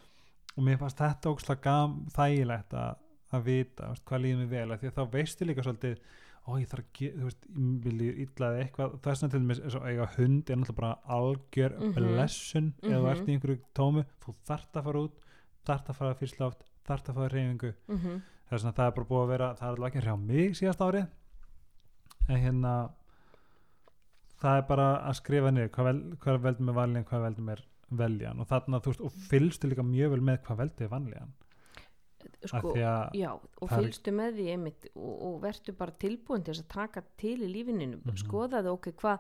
og mér fannst þetta ógslag gam, þægilegt að, að vita hvað líður mig vel því að þá veistu líka svolítið ó ég þarf að þú veist, ég vil ég eða eitthvað, það er svona til dæmis eins og eiga hund er náttúrulega bara algjör Mhm. blessun eða þú Mhm. ert í einhverju tómu þú þarft að fara út, þarft að fara fyrstláft þarft að fara reyfingu -hmm. það er svona það er bara búið að vera, það er alveg ekki hrjá mig síðast árið en hérna það er bara að skrifa niður hvað, vel, hvað veldur mér vanlíðan, hvað veldur mér veljan og þarna þú veist, og fylgstu líka mjög vel með hvað veldur vanlíðan sko, að já, og fylgstu með því einmitt og, og vertu bara tilbúin til að taka til í lífininu, Mhm. skoðaðu ok, hva,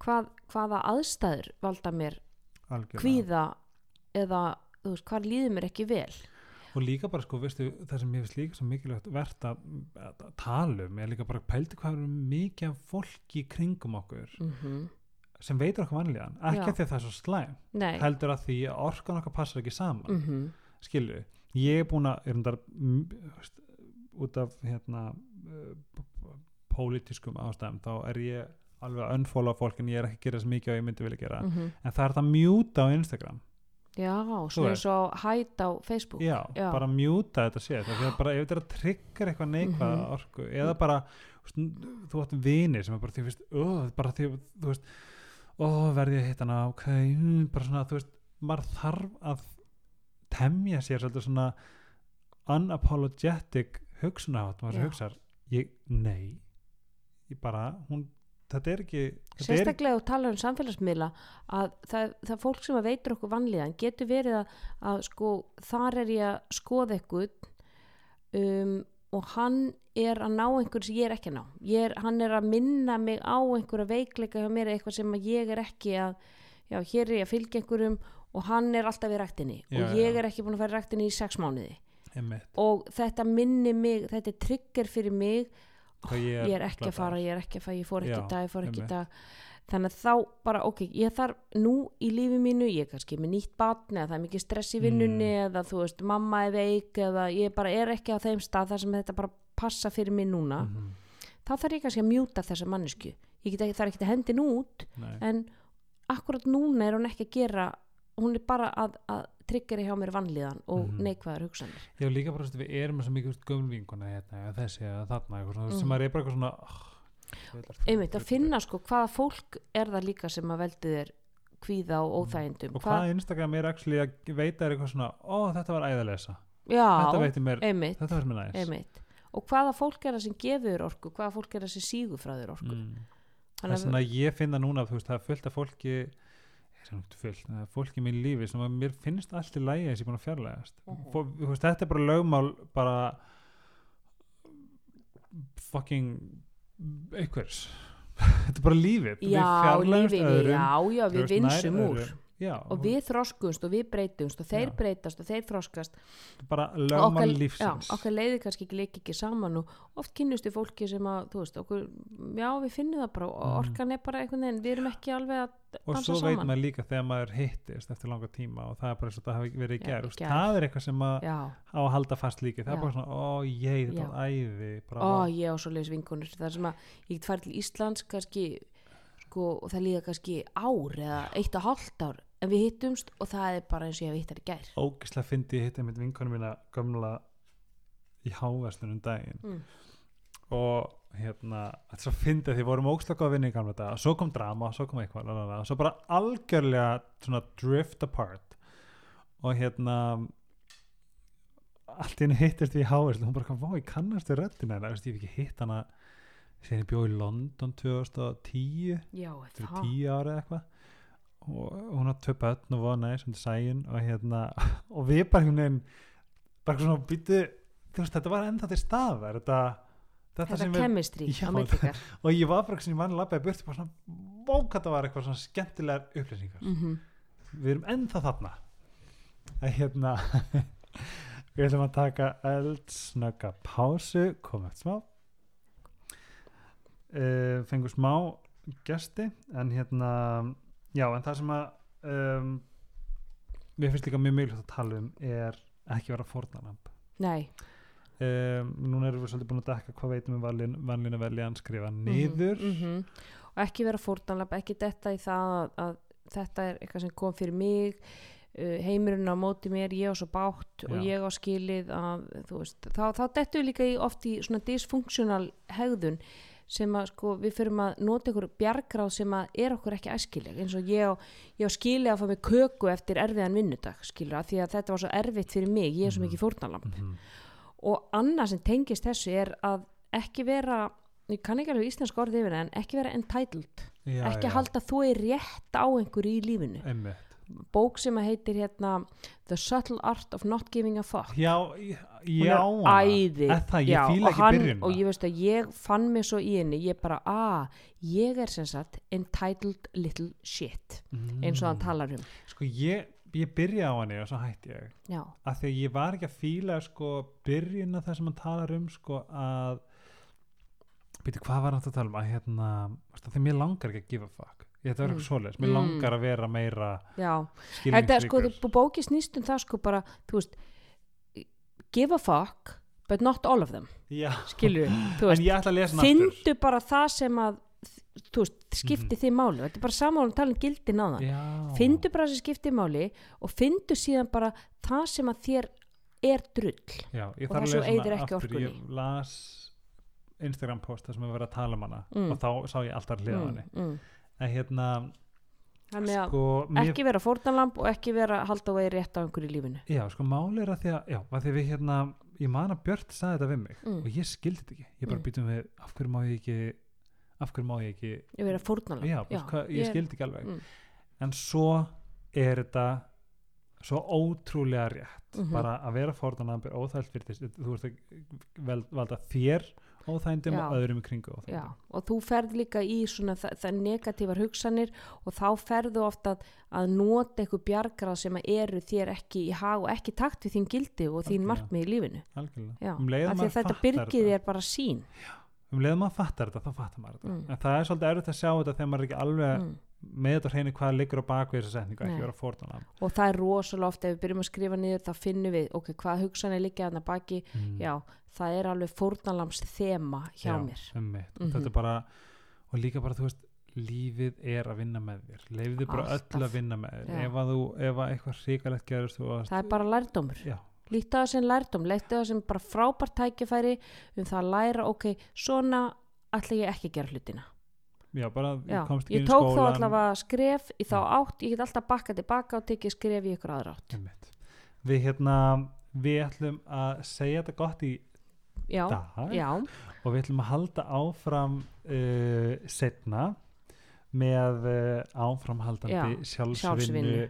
hvað, hvaða aðstæður valda mér algjörlega. kvíða eða veist, hvað líður mér ekki vel? Og líka bara sko, veistu, það sem ég finnst líka svo mikilvægt verðt að, að tala um er líka bara pældi hvað er mikið fólki kringum okkur mm sem veitur okkur vanlíðan, ekki af því að það er svo slæm nei. heldur að því að orkan okkar passar ekki saman. Mm -hmm. skilju, ég er búin að er undar, út af hérna p- pólitískum ástæðum þá er ég alveg að unfollowa fólk en ég er ekki að gera þess mikið og ég myndi vilja gera Mhm. en það er það að mjúta á Instagram já, svona eins og hæt á Facebook já, Já. bara mjúta þetta séð það er bara ef þetta er að tryggra eitthvað neikvæða Mhm. orku eða bara þú átt vinir sem er bara því veist, oh, bara því þú veist ó, verði ég að hitta hana, ok mm, bara svona, þú veist, maður þarf að temja sér svolítið svona unapologetic hugsunahátt, maður Já. hugsar ég, nei ég bara, hún, þetta er ekki þetta er, sérstaklega þú talar um samfélagsmiðla að það, það fólk sem að veitur okkur vanlíðan getur verið að, að sko þar er ég að skoða eitthvað um, og hann er að ná einhverju sem ég er ekki að ná ég er, hann er að minna mig á einhverja veikleika hjá mér eitthvað sem að ég er ekki að já, hér er ég að fylgja einhverjum og hann er alltaf í ræktinni. Já, og ég er ekki búin að fara í ræktinni í sex mánuði. Einmitt, og þetta minni mig, þetta er trigger fyrir mig. Hvað ég er, ég er ekki að fara, ég er ekki að fara, ég fór ekki í dag, ég fór ekki í dag. Þannig að þá bara, ok, ég þarf nú í lífi mínu, ég er kannski með nýtt batn eða það er mikið stress í vinnunni Mm. eða þú veist, mamma er veik eða ég bara er ekki á þeim stað þar sem þetta bara passa fyrir mig núna. Mhm, þá þarf ég kannski að mjúta þessa mannesku ég ekki, er ekki að hendin út nei, en akkurat núna er hún ekki að gera hún er bara að, að tryggeri hjá mér vanlíðan og Mhm. neikvæðar hugsanir Já, líka bara, við erum með svo mikið gömlvinkuna hérna, eða þessi eða þarna, eitthvað svona, Mm. sem maður er bara eitthvað svona oh, einmitt að finna sko hvaða fólk er það líka sem að veldi þér kvíða og óþægindum Mm. Og hvað Instagram er actually að veita er eitthvað svona, ó, þetta var æða að lesa já, Þetta mér, einmitt, þetta verður mér næst einmitt og hvaða fólk er það sem gefur orku hvaða fólk er það sem sígur frá þér orku mm. Er þannig að ég finna núna, veist, það er fullt af fólki fólki í mín lífi sem að mér finnst allt í lægi þess að ég er búin að fjarlægast Mhm. Fó, þú veist, þetta er bara lögmál bara fucking einhvers. [LAUGHS] Þetta er bara lífið. Já, fjarlægjumst lífi við, öðrum, já, já, við vinsum úr. Já, og við þroskumst og við breytumst og þeir Já. breytast og þeir þroskast. Bara Og já, lífsins. okkar leiði kannski ekki leik ekki saman og oft kynnustu fólki sem að, veist, okkur já, við finnum það bara og Mhm. orkan er bara einhvern veginn, við erum ekki alveg að og svo veit saman. maður líka þegar maður hittist eftir langa tíma og það er bara eins og það hafi verið í gær. það er eitthvað sem að á að halda fast líki það er bara svona, ó ég, þetta var æði ó, ég á svo leiðis vinkonur það sem að ég get farið til Íslands kannski, sko, og það líða kannski ár eða eitt og hálft ár en við hittumst og það er bara eins og ég hef hittar í gær. Ógislega fyndi ég hitti mitt vinkonum mína gömla í háverslunum daginn. Mm. og hérna, þetta er svo fyndið því við vorum ógslaka að vinna í gamla dag svo kom drama, svo kom eitthvað lalala, svo bara algjörlega svona drift apart. Og hérna allt í henni hittist við í háist og hún bara vá, ég kannast við röddina en ég hef ekki hitt hana síðan ég bjóð í London 2010 já, það? tíu ára eða eitthvað. Og hún har tvö börn og var næst um sæin og hérna [LAUGHS] og við bara einhvern veginn bara svona býtu þetta var ennþá til staðar þetta, þetta, þetta sem kemistri á millikar og ég var bara sem ég mann labbaði burt bara svona vók þetta var eitthvað svona skemmtilegar upplýsingar. Mm við erum ennþá þarna. Að hérna [LAUGHS] við ætlum að taka eldsnögga pásu eftir smá uh, fengum smá gesti en hérna já en það sem að um, mér finnst líka mjög mjög að tala um er ekki vera fórnalamb nei, um, núna erum við svolítið búin að dekka hvað veitum við valin, valin að velja að skrifa niður. Mhm, mhm. og ekki vera fórtanlega ekki detta í það að, að þetta er eitthvað sem kom fyrir mig. Uh, heimurinn á móti mér, ég á svo bátt og Já. ég á skilið að, veist, þá, þá dettum við líka í, oft í svona dysfunctional hegðun sem að sko við fyrir að nota ykkur bjargráð sem að er okkur ekki æskileg eins og ég á, ég á skilið að fá mig köku eftir erfiðan vinnudag skilur að því að þetta var svo erfitt fyrir mig, ég er svo Mhm. mikið fórnalamb Mhm. og annað sem tengist þessu er að ekki vera ég kann ekki alveg íslensk orðið yfir en ekki vera entitled já, ekki já, halda þú er rétt á einhverju í lífinu einmitt. bók sem að heitir hérna The Subtle Art of Not Giving a Fuck já, ég, hún er æði. Er það, Já, og hann- og ég veist að ég fann mig svo í henni ég bara, að, ég er sem sagt entitled little shit eins og hann talar um. Sko ég, ég byrja á henni og svo hætti ég. Já, af því að ég var ekki að fíla sko byrjun af það sem hann talar um sko að byrju hvað var hann að tala um? Að hérna að því mér langar ekki að give a fuck. Þetta Mm. eitthvað svoleiðis, mér Mm. langar að vera meira já. Þetta er sko, skilningsríkur. þú- bóki snýst um það sko bara, þú veist give a fuck, but not all of them. Já, skilur, [LAUGHS] þú en veist ég ætla að lesa hann aftur. findu bara það sem að þú veist, skipti þið máli. Þetta er bara saman um tala um gildin á það já, findu bara það sem skipti máli og findu síðan bara það sem að þér er drull. Já, ég og þarf að þessu lesa eyðir hana ekki aftur. orkunni. ég las Instagram post þar sem við verðum að tala um hana Mm. og þá sá ég alltaf hlið á henni mm. en hérna, þannig að sko mér ekki vera fórnalamb og ekki vera halda vegi rétt á einhverju lífinu Já, sko máli er að því að, já, að því við hérna, ég man að Björn sagði þetta við mig Mm. og ég skildi þetta ekki, ég bara Mm. býtum við, af hverju má ég ekki, af hverju má ég ekki, ég vera fórnalamb já, já ég, er- skildi ekki alveg, mm. en svo er þetta svo ótrúlega rétt, Mhm. bara að vera fórnanamb er óþælt fyrir þess, þú ert að valda þér óþændum Já. og öðrum í kringu. Já, og þú ferð líka í svona það, það negatívar hugsanir og þá ferðu ofta að, að nota eitthvað bjargrað sem eru þér ekki í hag og ekki takt við þín gildi og þín Algjörlega. markmið í lífinu. Já, um af því að þetta byrgið er bara sín um leið að maður fattar þetta, þá fattar maður þetta, Mm. en það er svolítið erfitt að sjá þetta þegar maður er ekki alveg mm. með þetta hreinu hvað liggur á baku þessa setningu, ekki vera fórnanamb. og það er rosalega oft ef við byrjum að skrifa niður þá finnum við, ok, hvað hugsanir liggja þarna baki, Mm. já, það er alveg fórnalams þema hjá Já, mér. Mhm. þetta er bara og líka bara þú veist lífið er að vinna með þér leifðu bara öll að vinna með þér Já. ef að þú, ef að eitthvað líta það sem lærdóm, leita það sem bara frábært tækifæri um það að læra, ok, svona ætla ég ekki að gera hlutina. Já, bara Já, komst ekki ég inn í tók þá allavega skref í þá átt, ég get alltaf bakkað tilbaka og tekið skref í ykkur aðra átt. Einmitt. við hérna við ætlum að segja þetta gott í já, dag já, og við ætlum að halda áfram uh, setna með uh, áframhaldandi Já, sjálfsvinnu sjálfsvinnu.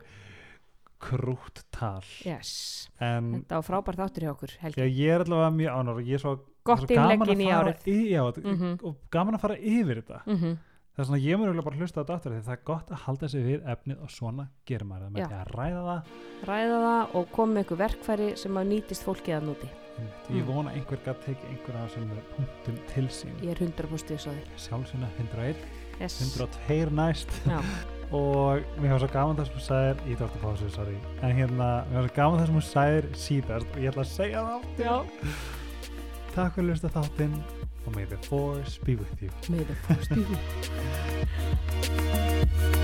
Krúttal yes. En þetta var frábært þáttur hjá okkur Já, ég er allavega mjög ánar og ég er svo, svo gaman að fara í, já, Mhm. og gaman að fara yfir þetta. Mm það er svona, ég eiginlega bara hlusta á þetta aftur því það er gott að halda sig við efnið og svona gerir maður það með því að ræða það. Ræða það og koma með ykkur verkfæri sem að nýtist fólkið að núti ég Mm. vona að einhver gætt tekið einhver af þessum punktum til sín. Ég er 100% viss á því. Sjálfsina 101, yes. 102 næst. [LAUGHS] Og mér var svo gaman það sem þú sagðir í dórtapásu, sorry. En hérna, mér var svo gaman það sem þú sagðir síðast og ég ætla að segja það já. takk fyrir að hlusta þáttinn og may the force be with you. Með það [LAUGHS]